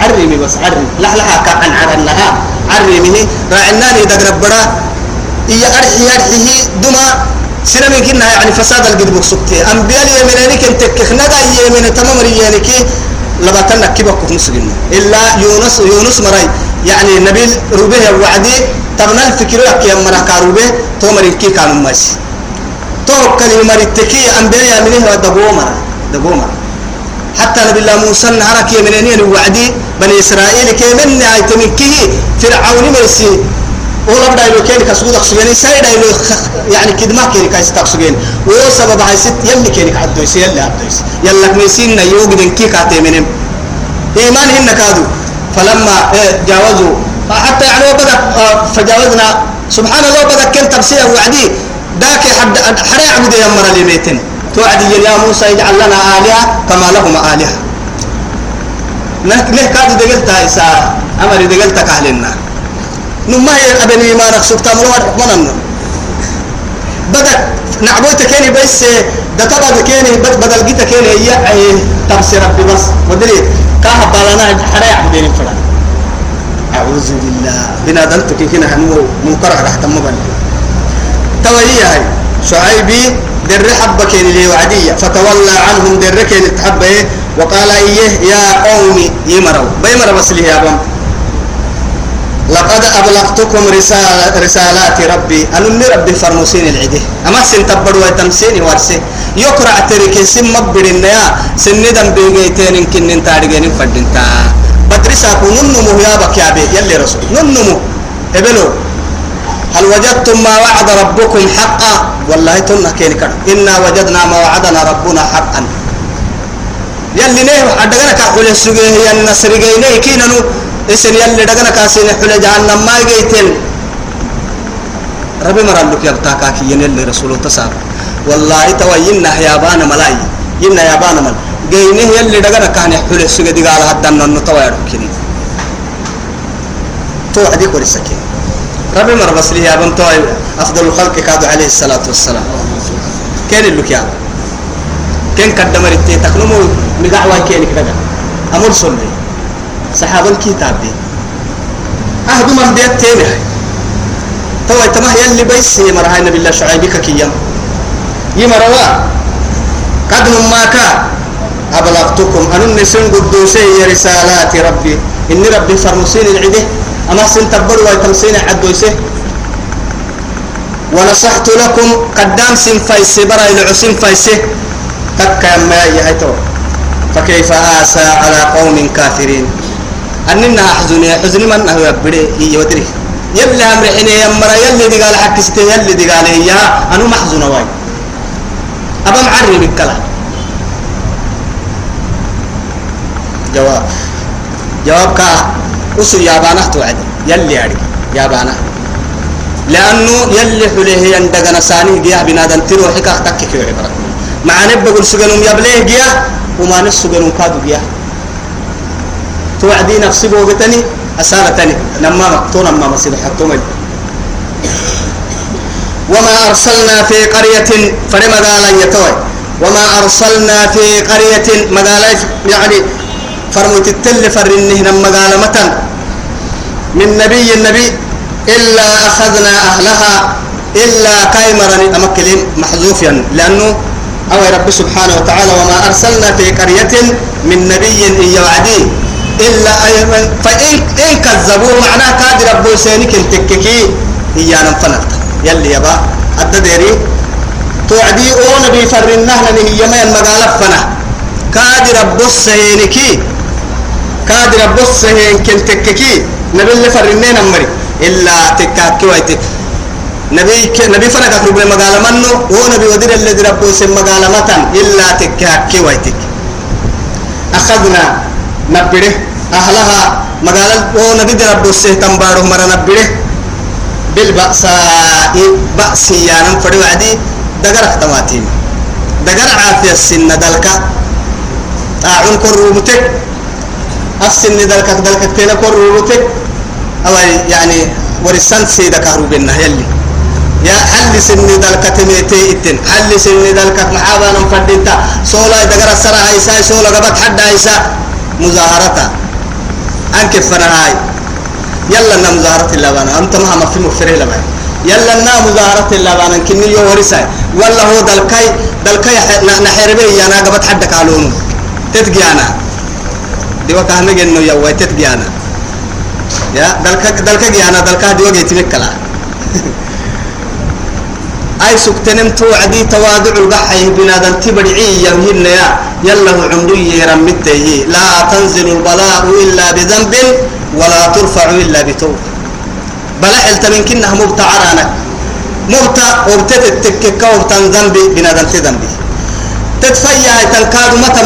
عرمي بس عرم لحلها كان عرنها عرمه راعنا ندق بڑا إيا أرحي أرحيه دما سنة من كنا يعني فساد القدب سكته. أنبياء اليمناني كنت كخنقا يمن تمام ريانك لباتنا كيبك مسلم إلا يونس يونس مراي يعني نبيل ربه وعدي تبنا الفكر يا مرا كاروبة تو مري كي كانوا ماشي تو كلمة مرتكي أنبياء منه دبومر دبومر حتى نبي الله موسى نهارك يمنين وعدي بني إسرائيل كي من نهاية من كيه فرعون ميسي ولا بدا يلو كيني كسود أقصجيني سايدا يلو يعني كدما كيني كايس تقصجين وسبب هاي ست يلي كيني كعدويس يلي عدويس يلا ميسين يوجد كي كاتي منهم إيمان هن كادو. فلما إيه جاوزوا. حتى يعني بدأ فجاوزنا. سبحان الله بدأ كن تبسيه وعدي ذاك حد حري عبد يمر لميتين توعدي يا موسى يجعل لنا آلهة كما لهم آلهة. نه كادو دقلت إسا أمر دقلت كهلنا نما أبني ما نقصد تامر منن بدأ نعبوت كيني بس ده طبعا كيني بدل جيت كيني هي تبصر ربي بس. ودليل كاه بالنا حرا يعبدين فلا أعوذ بالله. بنا كي كنا هنو منكر على حتى مبني توهي هاي. شعيبي در حبك اللي وعدية. فتولى عنهم در كين تحبه وقال إيه يا قومي. يمروا بيمر بس لي يا بم لقد أبلغتكم رسالة رسالات ربي. أن ربي فرموسين العده أما سن تبروا تمسيني ورسي يقرأ تركي سن مبرين يا. سن ندم بيجيتين إن كن تارجين فدنتا. بدرسا ننمو يا بك يا بي يلي رسول. ننمو. إبلو هل وجدتم ما وعد ربكم حقا؟ والله تنا كين كد إنا وجدنا ما وعدنا ربنا حقا. يلي نه أدغنا كحول السجيه يا النصر جينه كينانو اسن يلي دغنا كاسين حول جهنم ما جيتن ربي مرالك يبتا كاكي يلي رسول تساب والله توينا يا بانا ملاي. ينا يا بانا مل جينه يلي دغنا كان حول السجيه دي قال هدنا نتوير كني تو عديك ورسكين ربي مر بس لي ابن توي افضل الخلق كادو عليه الصلاه والسلام كان اللي كان كان قدم رتي تخنمو مقعوا كان كذا أمر صلي صحابه الكتاب دي اهدو من بيت تاني توي تمه يلي بيس يمر هاي نبي الله شعيبك كيام يمروا قد ما كان أبلغتكم؟ أن النسون قدوسي رسالات ربي. إن ربي فرمسين العده. أما سنتبر ويتمسين عدويسه ونصحت لكم قدام سن فايسي برا العسين فايسه تكا ما يهيتو فكيف آسى على قوم كافرين؟ أننا أحزني. حزن من هو يبدي يودري. يلي أمر حين يمر يلي دي قال حكسته يلي دي قال إياه. أنا محزن واي. أبا معري بالكلام جواب. جواب كا أسر يابانه توعد. يلي أري يابانه. لأنه يلي حليه يندقنا ساني جياه بنادم تروح حكا تكك عبرة. مع نبى قول سجنهم يبليه جياه وما نس سجنهم كادو جياه. توعدي نفسي بوقتني أسالتني. نما مقتونا ما مصير حتومي وما أرسلنا في قرية فرما قال يتوي وما أرسلنا في قرية مقالة يعني فرمت التل فرنه نما قال من نبي النبي إلا أخذنا أهلها إلا كايمرا أمكلم محذوفا لأنه أو رب سبحانه وتعالى وما أرسلنا في قرية من نبي يوعدي. إلا أيمن فإن إن كذبوا معناه كاد رب سينك التككي إيانا فنلت يلي يبا الدديري توعدي أو نبي فرنه لنه يما المقالة فنا كاد رب سينكي. كاد رب سينك التككي نبي اللي فرنين أمري. إلا تكاكي ويتك نبي ك... نبي فرق ربنا مقالة منه. هو نبي ودير الذي ربه سم مقالة متن. إلا تكاكي ويتك أخذنا نبره أهلها مقالة هو نبي ربه سهتم باره مرة نبره بالبأساء بأسيانا فري وعدي دقرق تماتين دقر عافية السن دلك. طاعون كرومتك. السن دلك دلك تينا كرومتك أو يعني ورسان سيدا كهروبنا يلي. يا حل سن دلك تميتي إتن. حل سن دلك محابا نفردتا سولا دقر السرع عيسى سولا قبط حد عيسى. مظاهرتا أنك فنهاي يلا نا مظاهرة اللبانة. أنت ما هم في مفره لبان يلا نا مظاهرة اللبانة. كني يو ورسا ولا هو دلكاي دلكاي نحربي يا نا قبط حد قالونه تتجيانا دي وكا هم جنو يا وي تتجيانا يا دلكا دلكا جيانا دلكا دي وجه تمكلا أي سكتنم توعدي تواضع القحي بنادم تبرعي يهين يا يلا عمري يرمته لا تنزل البلاء إلا بذنب ولا ترفع إلا بتوبة بلا حلت من كنها مبتع رانك مبتع وبتتتكك وبتن ذنبي بنادم تذنبي تتفيا تنكاد متى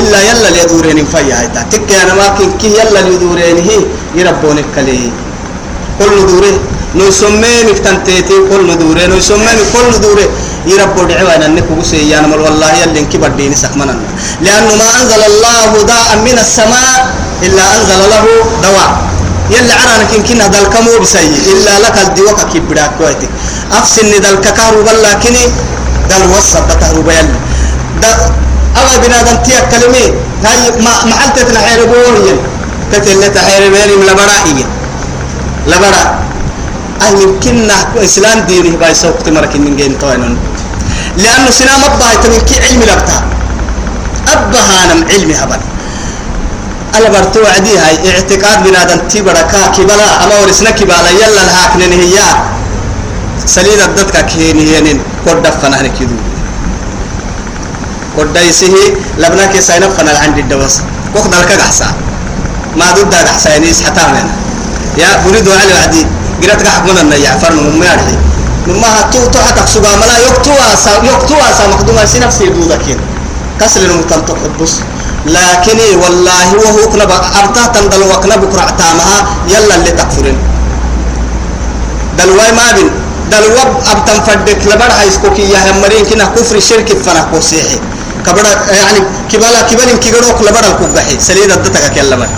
إلا يلا ليدورين فيا هيتا تك أنا كي يلا ليدورين هي. يربونك كلي كل دوره تنتيتي كل دوره نو سمين كل دوره يا نمر والله بديني لأنه ما أنزل الله من السماء إلا أنزل له دواء. عرانك يمكن هذا الكمو بسي إلا لك الدواء كويتك افسن دل وسط كهرب يلي أما بنادم تيا كلمة. هاي ما محلتنا حيربوه تتلة حيربين لبرائية. لبرا. أي يمكننا إسلام دينه باي سوق تمرك من جين طوينون. لأنه مبا يتمين كي علم لبتا. أبها نم علم هبل. ألا برتو عدي هاي. اعتقاد بنادم تبركا كبلا. أما ورسنا كبالا. يلا الهاكنين هي. سليل الدتك كيني هينين. قد دفنا هنكيدو قد يسيه لبنا كي ساينا فنا عند الدوس كوخ دالك قحسا ما ضد قحسا يعني حتى منا يا بريد على عدي قرأت قحق من النيا فرن من يارحي مما هتو تو حتى سوغا ملا يكتوا سا يكتوا سا مخدوما سي نفسي دودكين كسر المتن تحبس لكن والله وهو كنا أرتا تندل وكنا بكرة عتامها يلا اللي تكفرين دلواي ما بين دلوب أبتن فدك لبر هايسكوكي يا همرين كنا كفر شرك فنا كوسيحي كبر يعني كبالا كبالين كيغروك لبر الكوبحي سليد الدتك كلمه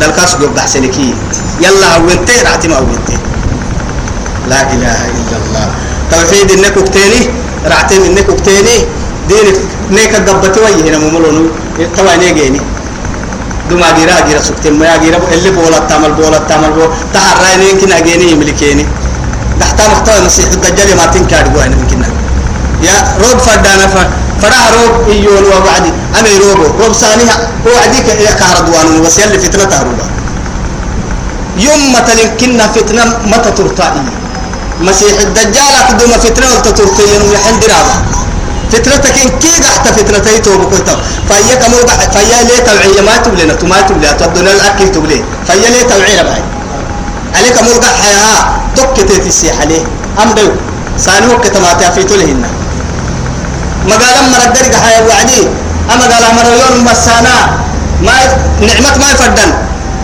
دلكاس جوب دحسنكي يلا وينتي رعتي ما وينتي لا إله إلا الله. توحيد إنك أكتيني رعتي إنك أكتيني. دينك نيك قبتي ويه هنا مملون توا نيجيني. دوما جيرا جيرا سكتين. ما جيرا اللي بولا تعمل بولا تعمل بولا تحرى يمكن أجيني يملكيني. تحت محتوى مسيح الدجال ما تنكر جوا يمكن يا روب فدانا ف فراه روب إيون ووعدي أنا روبو روب ثانيها هو عديك يا كهردوان بس يلي فتنة تهربا. يوم مثلا كنا فتنة متى ترتاي مسيح الدجال أقدم فتنة وتترتي يوم يحن درابا فتنتك إن كي قحت توب كنت فهي كمو فهي ليه توعية ما تبلينا تما تبلي. تبدون الأكل تبلي. فهي ليه توعية باي عليك مو قحها دكتي تسيح عليه. أم دو. ساني وقت ما لهن مقالا مرقر قحيا وعدي أما قال مريون مسانا ما نعمة ما يفردن.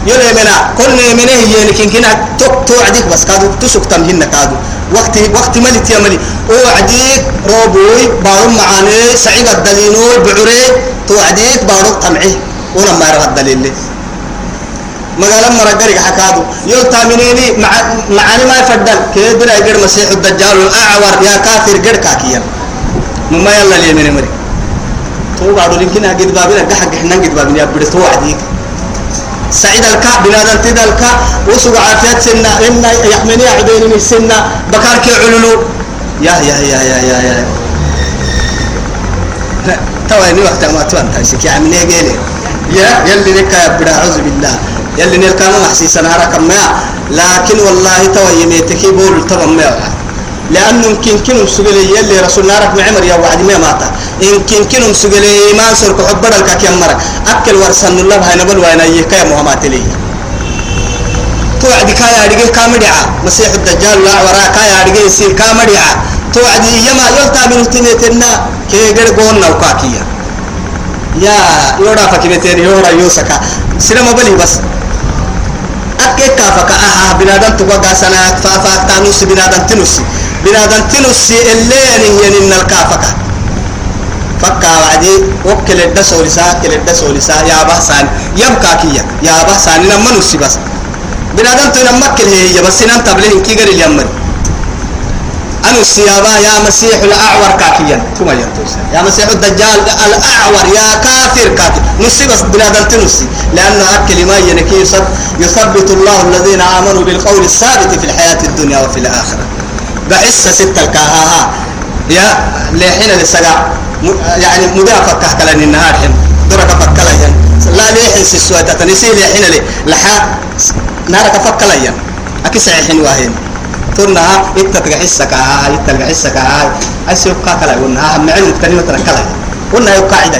يلي منا كل منه يعني كن كنا توك توعديك بس كادو تسوق تمهن كادو. وقت وقت ملي تيملي وعديك روبوي بارم معاني سعيد الدلينو بعري توعديك بارو طمعي ولا ما يرغى الدليل لي. مقالا مرقرق حكادو يو مع معاني ما يفردن. كيدنا يقر مسيح الدجال الأعور؟ يا كافر قر كاكيا. مما يلا لي من مري تو بعد يمكن أجد بابنا قحق إحنا قد بابنا يبدي تو عديك سعيد الكعب بنادم تدا الكعب. وسوق عافيات سنة إن يحمني عدين من سنة. بكارك علولو. يا يا يا يا يا يا. توا إني وقت ما توان تايسك يا عمني قيلي يا يلي لك يا بدا أعوذ بالله. يلي نلقى ما محسيس أنا هركم ما لكن والله توا يميتك بول توا ما لأنه يمكن كنهم سجلي يلي رسول نارك معمر يا وعد ما ماتا يمكن كنهم سجلي إيمان سرك حبر الكاك يمرك أكل ورسن الله هاي نبل وين يكيا محمد لي. توعد كايا أرجع كامدعة مسيح الدجال لا وراء كايا أرجع يصير كامدعة توعد يما يلتا من تنتنا كي غير قولنا وكاكيا يا يورا فكيمتين يورا يوسكا. سينما بلي بس. أكيد كافك. أها بنادم تبغى سنة فافا تانوس بنادم تنوسي بنادم تنوسي اللي يعني إن الكافك. فكا وعدي وكل الدس ولسا كل الدس ولسا يا بحسان يبقى كيا يا بحسان لما نوسي بس. بنادم تنمك هي بس نم تبلين كي غير اليمن. أنا السيابة يا مسيح الأعور كاكيا. ثم ينتوسا يا مسيح الدجال الأعور يا كافر كافر نسي بس بنادم تنسي لأن الكلمة ينكي يثبت الله الذين آمنوا بالقول الثابت في الحياة الدنيا وفي الآخرة. بعسة ستة الكاها يا لحين للسقا يعني مدافع كهكلا النهار حين. درك فكلا لا ليه حس السواد تنسي لحين لي. لحا نارك فكلا ين أكيس حين واهين. ترنا إنت تجحسك هاي إنت تجحسك هاي أسيب كلا قلنا هم علم كلمة كلا. قلنا يبقى قاعدة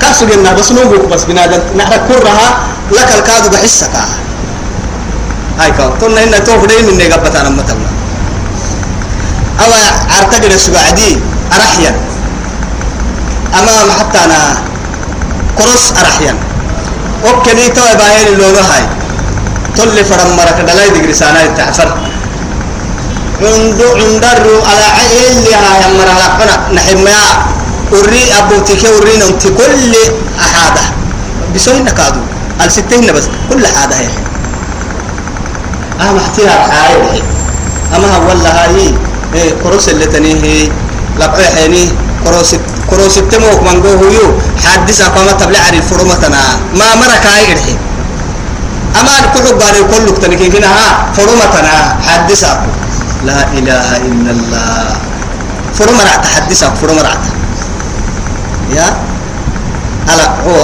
كاسو جنا بس نوبك بس بنادم نحرك كرها. لك الكادو بحسك هاي كاو ترنا إن توف دين إني قبتنا متنا أو عرتقد السبعدي أرحيا. أمام حتى أنا كروس أرحيا. وكذي تو باين اللغة هاي. تل فرم مرك دلاي دقري سانا يتعفر عندو عندرو على عيل لها يمر على قنا نحميا وري أبو تكي وري نمت كل أحادة. بسوي نكادو. الستين بس كل حادة هي أهم احتيار حايل أما والله هاي. كروس اللي تنيه. لقوا حيني. كروس كروس التموك من جوه يو حدث أقامة تبلع عن الفرمتنا ما مرك هاي إرحي أما كل بار كل تنكين كنا ها. فرمتنا حدث لا إله إلا الله. فرما رعت حدث فرما رعت يا؟ ألا هو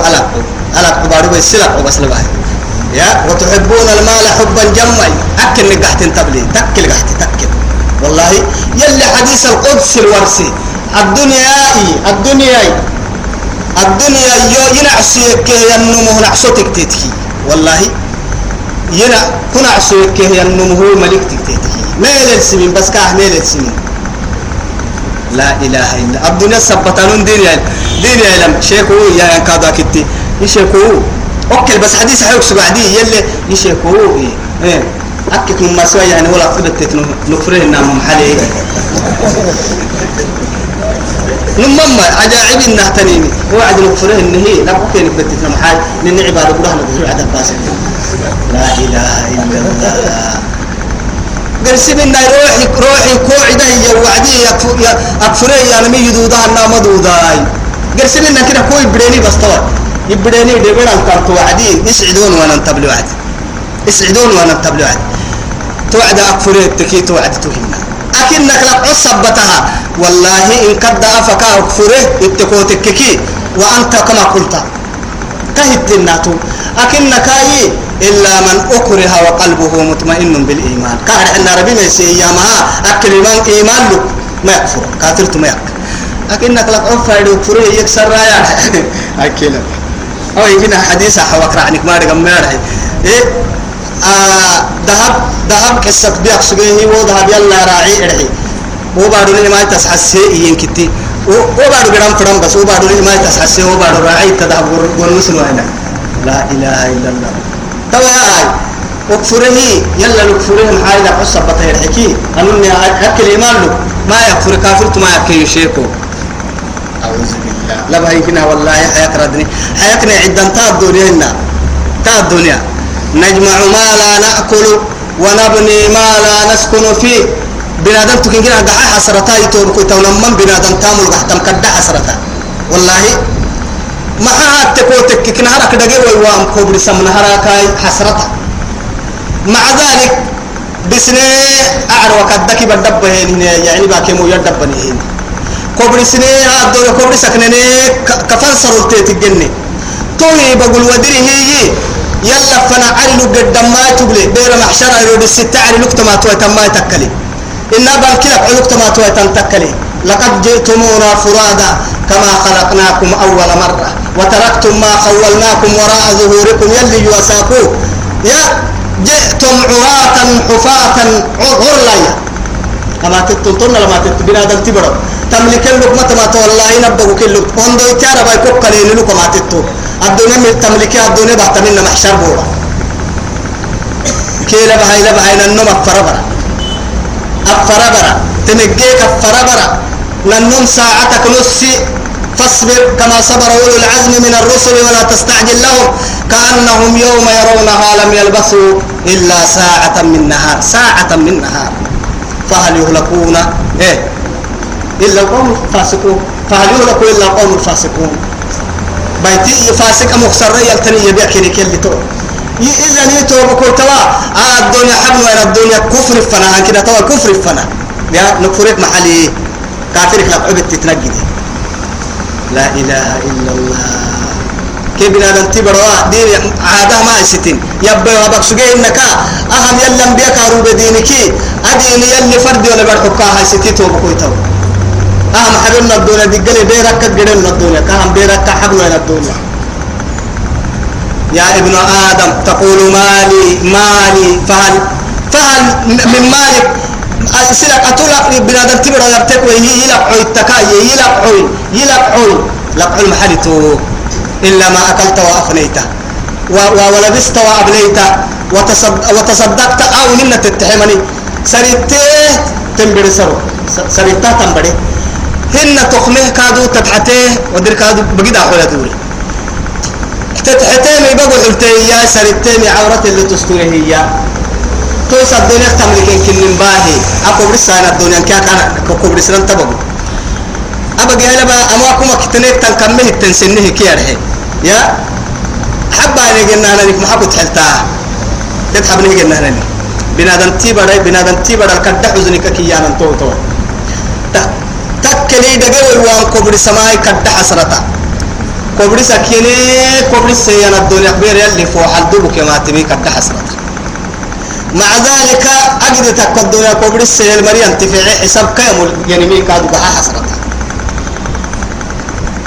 ألا كبارو بيسلا بس لباه يا وتحبون المال حبا جما. أكل نقحت تبلي تكل قحت تكل والله يلي حديث القدس الورسي الدنيا الدنيا الدنيا يو ينعسيك ينمو نعسوتك تتكي والله ينا كنا عسوك ينمو ملك تتكي ميل السمين بس كاه ميل السمين لا إله إلا الدنيا سبتانون يعني دين علم. شيخو يا ينكادا كتي يشيخو أوكي بس حديث حيوك سبعدي يلي يشيخو إيه. إيه. أكيد من مسوى يعني ولا قدرت نفره إنها محلي نمما عجائب إنها تنيني هو عد نفره إنه هي. لا ممكن نكتت محل لأن عبادة عدد باسل لا إله إلا الله. قرسم إن روحي روحي كوعدة يا وعدي أكفري يا نمي يدودا النام دوداي قرسم إن كده كوي بريني بس طوال يبريني دبنا الكارت وعدي يسعدون وأنا نتبلي وعدي يسعدون وأنا نتبلي وعدي توعد أكفري تكي توعد تهينا أكنك لك أصبتها. والله إن قد أفك أكفره اتكوتككي وأنت كما قلت. تهت الناتو أكنك أي إلا من أكره وقلبه مطمئن بالإيمان. كهر أن ربي ما يسيامها أكل من إيمان له ما يكفر. كافرت ما يكفر. أكنك لك أفعل وكفره يكسر رايا. أكيد. أو يمكن حديث حوكر عنك ما رقم مارح إيه؟ آه ذهب ذهب قصة بيك سجيه وذهب يلا راعي إرحي وبعد لي ما تسحسي ينكتي وبعد قرام فرام بس وبعد لي ما تسحسي وبعد راعي تذهب ونسن وين لا إله إلا الله. توا وكفره يلا لكفره لا قصة بطير حكي. أنني أكل إيمان ما يكفر كافر ما يكفر شيكو. أعوذ بالله. لا بهيكنا والله حياك ردني حياكنا عدن تا الدنيا تا الدنيا. نجمع ما لا نأكل ونبني ما لا نسكن فيه. بنادم تكين كنا دحا حسرتا يتور كوي تونمم بنادم تامل قحتم كدا حسرتا. والله ما تكوتك كنا هرك دقي ويوام كوبر سمنا هراكاي حسرتا. مع ذلك بسنة أعرى وكدك بدبه هنا يعني باكي مو يدبني هنا. كوبر سنة هذا كوبر سكنني كفن سرلتي تجني توي بقول ودري هي يلا فنا علي قد ما تبلي. بير محشر يرود الستة علي لقطة ما توي تما تكلي إن بالكلك لقطة ما توي تنتكلي لقد جئتمونا فرادا كما خلقناكم أول مرة. وتركتم ما خولناكم وراء ظهوركم يلي يوساكو. يا جئتم عراة حفاة غرلا كما تتنطن لما تتبنا دل تبرو تملك اللقمة ما والله نبغو كله وندو يتارا باي كوك لكم ما تتو الدنيا من تملك الدنيا بعد من محشر بورا كيلا بهاي لبهاي ننم أفربرا أفربرا تنجيك أفربرا ننم ساعتك نصي فاصبر كما صبر أولو العزم من الرسل ولا تستعجل لهم كأنهم يوم يرونها لم يلبثوا إلا ساعة من نهار ساعة من نهار فهل يهلكون إيه إلا القوم الفاسقون فهل يهلكوا إلا القوم الفاسقون بيتي فاسق مخسر يلتني يبيع كذي كل تو إذا نيتو بكل توا آه الدنيا حبل وين الدنيا؟ كفر فنا. كده توا كفر فنا. يا نكفرك محلي. كافرك لك عبد تتنجد لا إله إلا الله. كيف بنا تبروا دين عادة ما يستين. يبقى وابك سجى إنك أهم يلم بيك أروب دينك. أدين يلي فرد ولا برحكا هاي ستي تو بكوي تو أهم حبلنا الدنيا دقلي بيرك قدرنا الدنيا كهم بيرك حبلنا الدنيا. يا ابن آدم تقول مالي مالي فهل فهل من مالك؟ سلك أتولك بنادم تبرا يرتك وهي يلعب عوي التكاي يلعب عوي يلعب عوي. لعب عوي محلته إلا ما أكلت وأفنيت ولبست وأبليت وتصدقت أو من تتحمني سريته تنبري سرو. سريته تنبري. هن تخمه كادو تتحته ودر كادو بقيد أحوال دوري تتحته مي بقول حلتي يا مي عورة اللي تستوره هي. تويس الدنيا تملك كل باهي أكو برسالة الدنيا كيا كان أكو برسالة تبغى أبغى هلا بقى أماكم كتنيك تنكمل تنسنه كيا يا؟ حبا نيجنا أنا نك محبت حلتها تتحب نيجنا أنا بنادم تيبر بنادم تيبر الكدح حزنك كيانا تو تو تكلي دقوا وان كبر سماي كدح حسرتا. كبر سكيني كبر سيانا الدنيا كبير يلي فوق الدبو كما تبي كدح حسرتا. مع ذلك أجد تك الدنيا كبر السيل مريم تفعي حساب كامل يعني مي كادو بها حسرتا.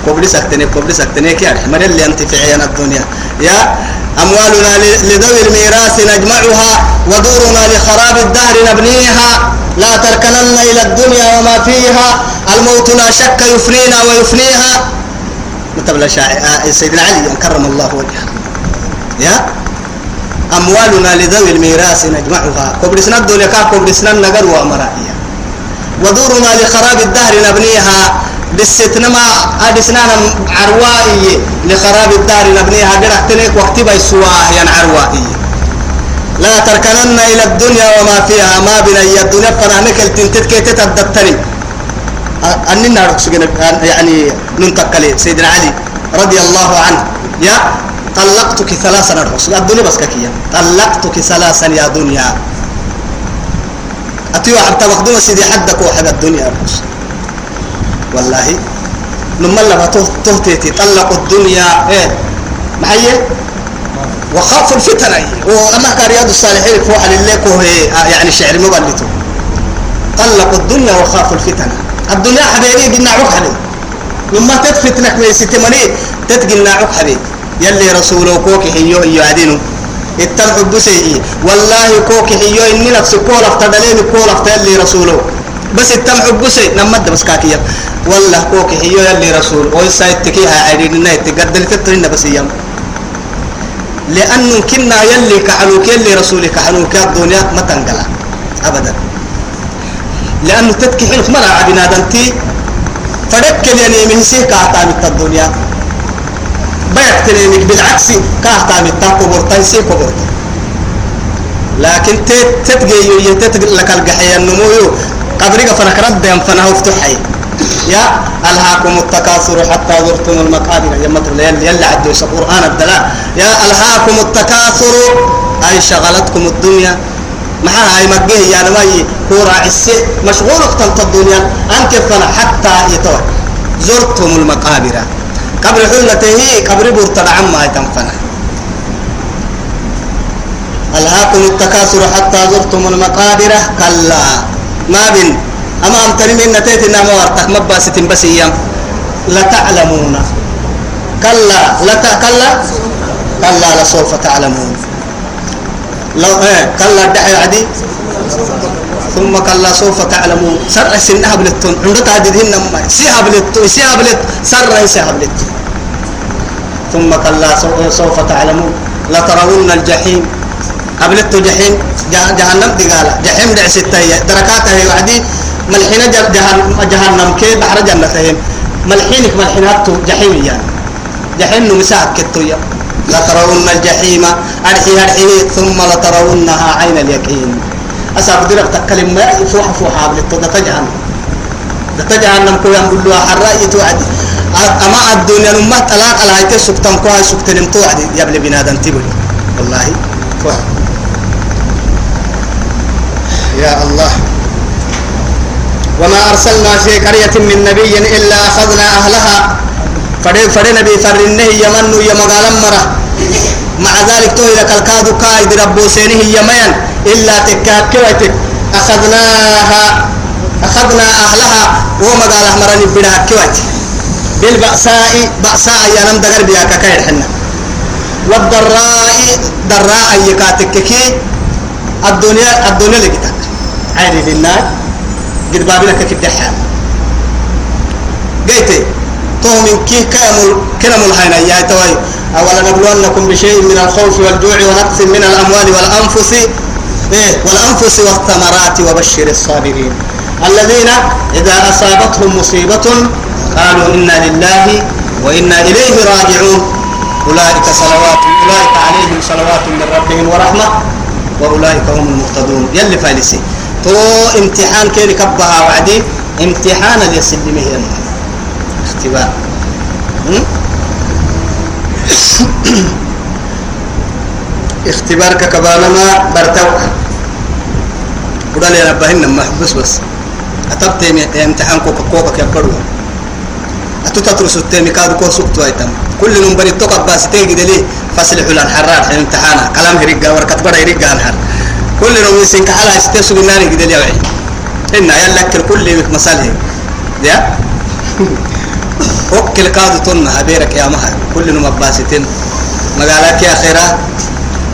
كبر سكتني كبر سكتني كيا حمر اللي أنت في عيان الدنيا. يا أموالنا لذوي الميراث نجمعها ودورنا لخراب الدهر نبنيها. لا تركنن إلى الدنيا وما فيها الموت لا شك يفنينا ويفنيها. متبلا شاعر؟ سيدنا علي كرم الله وجهه. يا؟ أموالنا لذوي الميراث نجمعها. كبرسنا الدنيا كبرسنا النجر وأمرائية. ودورنا لخراب الدهر نبنيها. دستنا أدسنا عروائي. لخراب الدار نبنيها. قرأت لك وقت بيسواه ين عروائي. لا تركنن إلى الدنيا وما فيها ما بني. الدنيا فرانك التنتت كي تتدتني أني نارك يعني ننتقل سيدنا علي رضي الله عنه. يا طلقتك ثلاثا نرقص الدنيا بس كيا طلقتك ثلاثا يا دنيا. أتيو حتى مخدوم سيدي حدك وحد الدنيا رقص والله لما لما تهتيتي. طلقوا الدنيا. إيه؟ محيي؟ وخافوا الفتنة. وأما كان رياض الصالحين فوح لله يعني شعر مبلته طلقوا الدنيا وخافوا الفتنة. الدنيا حبيبي قلنا عوك حبيبي. لما تتفتنك من ستمني تتقلنا عوك حبيبي. يلي رسوله كوكي حيو إيو عدينه اتلعب بسيئي والله كوكي حيو إني نفسي كول افتدلين كول افتدلي رسوله بس التمع بسي نمد بس كاكيا والله كوكي هيو يلي رسول. ويسا يتكيها عيرين النا يتقدر تترين بس يم لأنه كنا يلي كحلوك يلي رسولي كحلوك الدنيا ما تنقلا أبدا. لأنه تتكي حلف مرة عبنا دنتي فدك يعني من سيه كاهتا من الدنيا. بيعت لينك بالعكس كاهتا من التاكبر تنسي كبر لكن تتجي يتتجي لك الجحية النمو قبرك فنكرد دم فنه افتحي. يا ألهاكم التكاثر حتى زرتم المقابر يا مطر يلي يلي عدو القرآن الدلاء. يا ألهاكم التكاثر. أي شغلتكم الدنيا. معها هاي مجيه يا نمي كورا عسي مشغول اختلط الدنيا. أنك فنا حتى يتوه زرتم المقابر. قبر حلته قبر بورتنا عما يتنفنا ألهاكم التكاثر حتى زرتم المقابر. كلا. ما بين أما أم تنمي نتيت إنها موارتك مباسة بس أيام لتعلمون كلا لت كلا؟ كلا لسوف تعلمون. لو إيه كلا دعي عدي. ثم كلا سوف تعلمون. سر سنها بلتون عندك تعددين سيها بلت سيها بلت سر سيها بلت ثم كلا سوف تعلمون. لترون الجحيم. قبلت جحيم. جهنم دقالة جحيم دع ستة دركاتها وعدي ملحنا جهنم جهنم كي بحر جنتهم ملحينك ملحينات جحيم يعني جحيم مساك كتويا لترون الجحيم أرحي أرحي ثم لترونها عين اليقين. أساب درك تكلم ما فوح فوح عبلت ده تجهنم ده تجهنم كو ينقول له أما الدنيا نما طلاق على هاي سكتن كو هاي سكتن توعدي يبلي بنادم تبلي والله. يا الله. وما أرسلنا في قرية من نبي إلا أخذنا أهلها. فرين فرين نبي فرنه يمن يمغال مرة. مع ذلك تو إذا كالكاد كايد ربو سينه يمين. إلا تكاكوتك أخذناها أخذنا أهلها. ومغال مرة بلا كوت بالبأساء بأساء ينم دقر بيا كايد حنا. والضراء ضراء يكاتككي الدنيا الدنيا لقيتك. عادي في النار. قد بابلك كده حال قيتي تو من كي كامل كلام الحين يا توي أولا نبلونكم بشيء من الخوف والجوع ونقص من الأموال والأنفس إيه والأنفس والثمرات وبشر الصابرين. الذين إذا أصابتهم مصيبة قالوا إنا لله وإنا إليه راجعون. أولئك صلوات أولئك عليهم صلوات من ربهم ورحمة وأولئك هم المهتدون. يلي فالسي تو امتحان كيري كبها وعدي. امتحان اللي يسلمه اختبار. اختبار ككبانا ما برتوك. بدل يا ربهن ما بس بس. أتبت امتحان كوكا كوكا كبروا أتتترس التيمي كادو كو سكتوا أيتم. كل نمبر التوقع باس تيجي دلي. فصل حلال حرات امتحانا. كلام هرقا وركت بدا هرقا الحر كل نوم يسنك على استيسو بناني قد لي وعي إن يلك كل يمك مسألة. يا؟ وكل كادو تنا هبيرك يا مها كل نوم أباسيتين. مقالك يا خيرا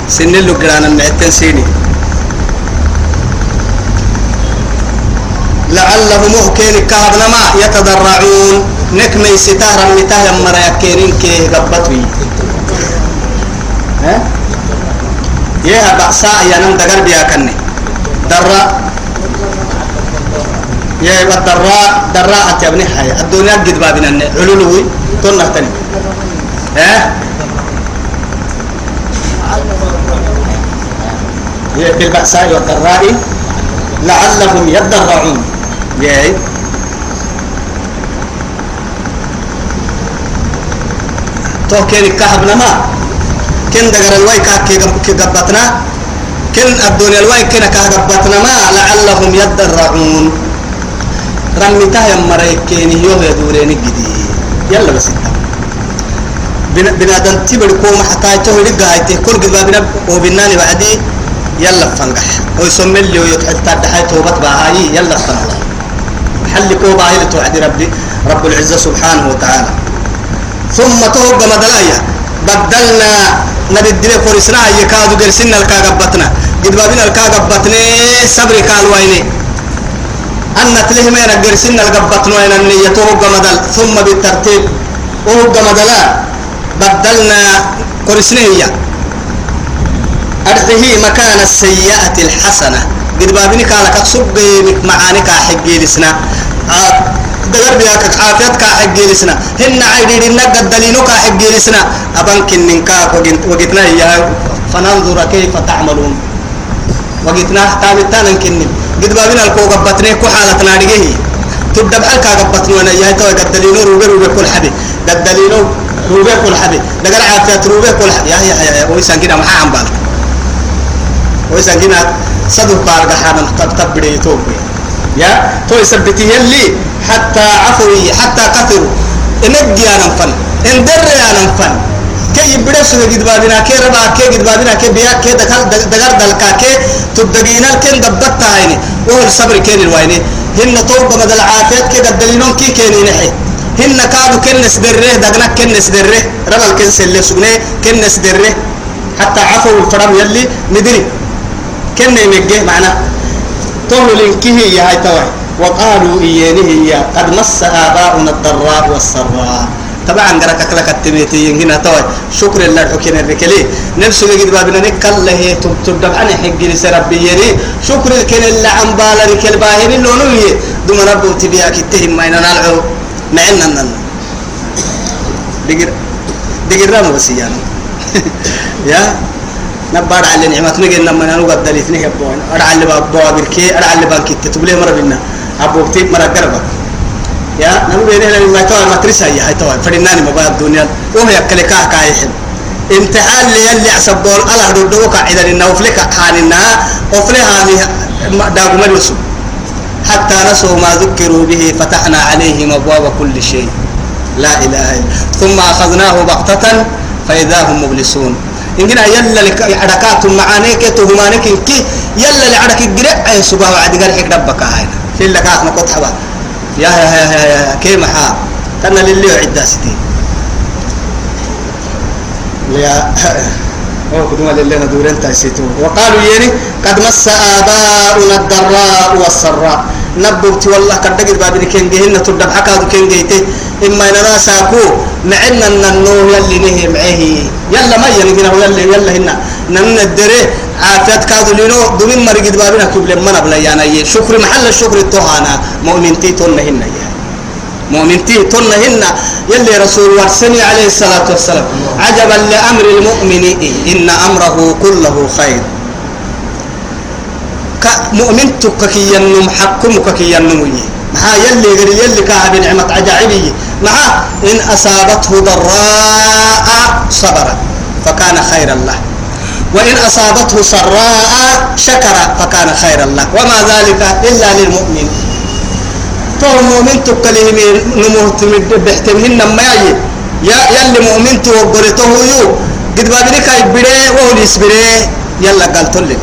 سن اللي قرأنا معتن سيني. لعلهم مهكين كهبنا ما يتضرعون. نكمي ستارا متاه مرا يكينين كي قبطوي ها؟ يا بأساء يا نم دقر بيا كني. درا. يا الدراء دراء ابن حي الدنيا قد بابنا علولوي تنه تاني ها؟ يا بالبأساء والضراء لعلهم يضرعون يا تو كين كهبنا كن دقر الواي كي قبطنا. كن الدنيا الواي كنا كهبطنا ما لعلهم يضرعون رميتها يا مريكين يوه يدورين جدي يلا بس بنادم تبر كوم حتى يتوه لقى هايته كل قد بنا وبناني بعدي. يلا فنجح ويسمى اللي ويتحدى دحي توبت بهاي يلا فنجح حل كوبا هي توعد ربي. رب العزة سبحانه وتعالى. ثم توب مدلايا. بدلنا نبي الدنيا فرسنا يكادو جرسنا الكاغبتنا. قد بابنا الكاغبتنا صبر قال ويني. أن تلهم أنا جرسنا الكاغبتنا وين النية توب مدل ثم بالترتيب وهو مدلا بدلنا فرسنا هي. أرحه مكان السيئة الحسنة. قد بابني كالك سب معانك حقي لسنا دغر بياك عافيتك حقي لسنا هن عيدين النقد الدليلك حقي لسنا أبنك النكا وقتنا يا فننظر كيف تعملون. وقتنا تابتانا كنن. قد بابنا الكو قبطني كو حالتنا رجيه تبدأ بحالك قبطني وأنا يا تو قد دليلو روبي روبي كل حبي. قد دليلو روبي كل حبي. دغر عافيت روبي كل حبي. يا يا يا ويسان كده محا عم بالك. ويسان كده صدق بارك حانا تب تب بدي توبي يا؟ تو يثبتي يلي. حتى عفوي حتى قتلوا انجي أنا فن إن در أنا فن كي يبدس قد بابنا كي ربا كي قد بابنا كي بيا كي دخل دغر دلكا كي تدغينا كن دبت هايني وهو الصبر كين الوايني هن توب بدل عافيت كي دلينون كي كيني نحي هن كادو كنس دره دغنا كنس دره ربا الكنس اللي سغني كنس دره حتى عفوا الفرم يلي ندري. كنا يمجه معنا. طول لنكه يا هاي توي وقالوا إيانه يا قد مس آباؤنا الضراء والسراء. طبعا قرأك لك التميتي هنا توي. شكر لله حكينا الركلي. نفسه يجد بابنا نكال له تبدأ عن حق ربي يري شكر الكل اللي عن بالا ركل باهر اللونوي دوما ربو تبيا كتهم ما ينالعو معنا دقر دقر رامو بس يعني يا؟ نبار على نعمة. نجي لما أنا قد دليت نهي أبوان أرعى اللي بابوا بركي أرعى اللي بانكي تتبلي مرة بينا أبو بتيب مرة قربا يا نمو بينه لما ما يتوى المترسة يا هاي توى. فرناني مبايا الدنيا. وهو يكلي كاه كايحب امتحان لي اللي عصب دول. الله دول دوك إذا إنه وفلك حالنا وفلها داغ ملوسو حتى نسوا ما ذكروا به فتحنا عليهم أبواب كل شيء. لا إله إلا ثم أخذناه بغتة فإذا هم مبلسون. إنجنا يلا لك عركات معانيك تهمانك كي يلا لعرك الجرع أي سبحان وعد حق ربك هاي. في لك أخنا قطحبة يا يا يا يا, يا كي محا كنا للي عدة ستي. يا أو كدوما لله دورين تايسيتو. وقالوا يني قد مس آباؤنا الضراء والسراء. نبوت والله قد دقر بابن كين جهن تدب حكا كين جيته إما نرى ساكو معنا النور يلي نهي معه يلا ما ينقنا يلا يلا هنا. نن الدري عافيت كادو لينو دومين مرقد بابنا كبل من بلا يعني شكر محل الشكر التوهانا مؤمنتي تون هنا يعني مؤمنتي تن هن يلي رسول ورسني عليه الصلاة والسلام. عجبا لأمر المؤمن إن أمره كله خير. مؤمن تككي ينم حكمك كي ينم مع يلي غير يلي كاها بنعمة عجائبي مع إن أصابته ضراء صبر فكان خيرا له. وإن أصابته سراء شكر فكان خيرا له. وما ذلك إلا للمؤمن. فهو مؤمن تكلهم نموت بحتمهن ما يجي. يا يلي مؤمن توقلته يو. قد بابنك يبري وهو يسبري يلا قال تلي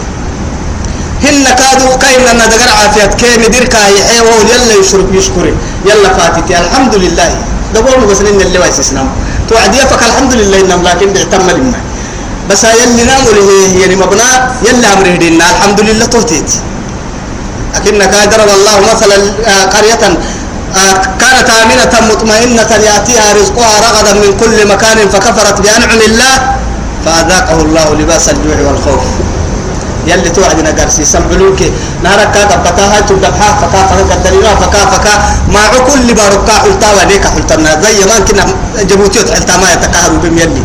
هن كادوا كاين أن دقر عافيت كي مدير كاي وهو يلا يشرب يشكري. يلا فاتتي. الحمد لله. بس إن اللي وايس اسلام توعد يفك الحمد لله إنهم لكن بيعتم لنا بس يلي ناموا يعني مبنى يلا أمره دينا الحمد لله توتيت. لكنك ضرب الله مثلا قرية كانت آمنة مطمئنة يأتيها رزقها رغدا من كل مكان فكفرت بأنعم الله فأذاقه الله لباس الجوع والخوف. يلي توعدنا قرسي سمعلوك نهارك كاكا بتاها تبدبها فكا فكا قدرنا فكا فكا. مع كل باركا حلتا وليك حلتنا زي ما كنا جبوتي حلتا ما يتكهروا بم يلي.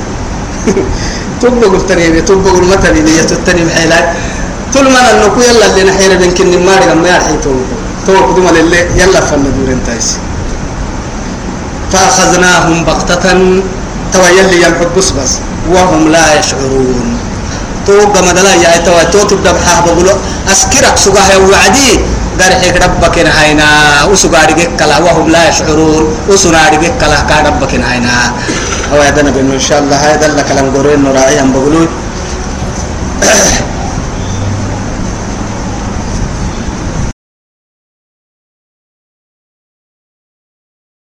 تبقى قلت لي تبقى قلت مثلا يتتني بحيلات طول ما نكو يلا اللي نحيل بنكن ما رجع ما يحيي تو تو قدوم اللي يلا فن دور انتايس فأخذناهم بغتة تو يلي يلحق بس بس وهم لا يشعرون تو قم دلا يا تو تو تبدا بحاه بقولوا أسكرك سجاه وعدي قال ربك نهينا وسجارك كلا وهم لا يشعرون وسنارك كلا كان ربك نهينا هو يدنا بأنه إن شاء الله هذا لك لم قرين راعيا بقولوي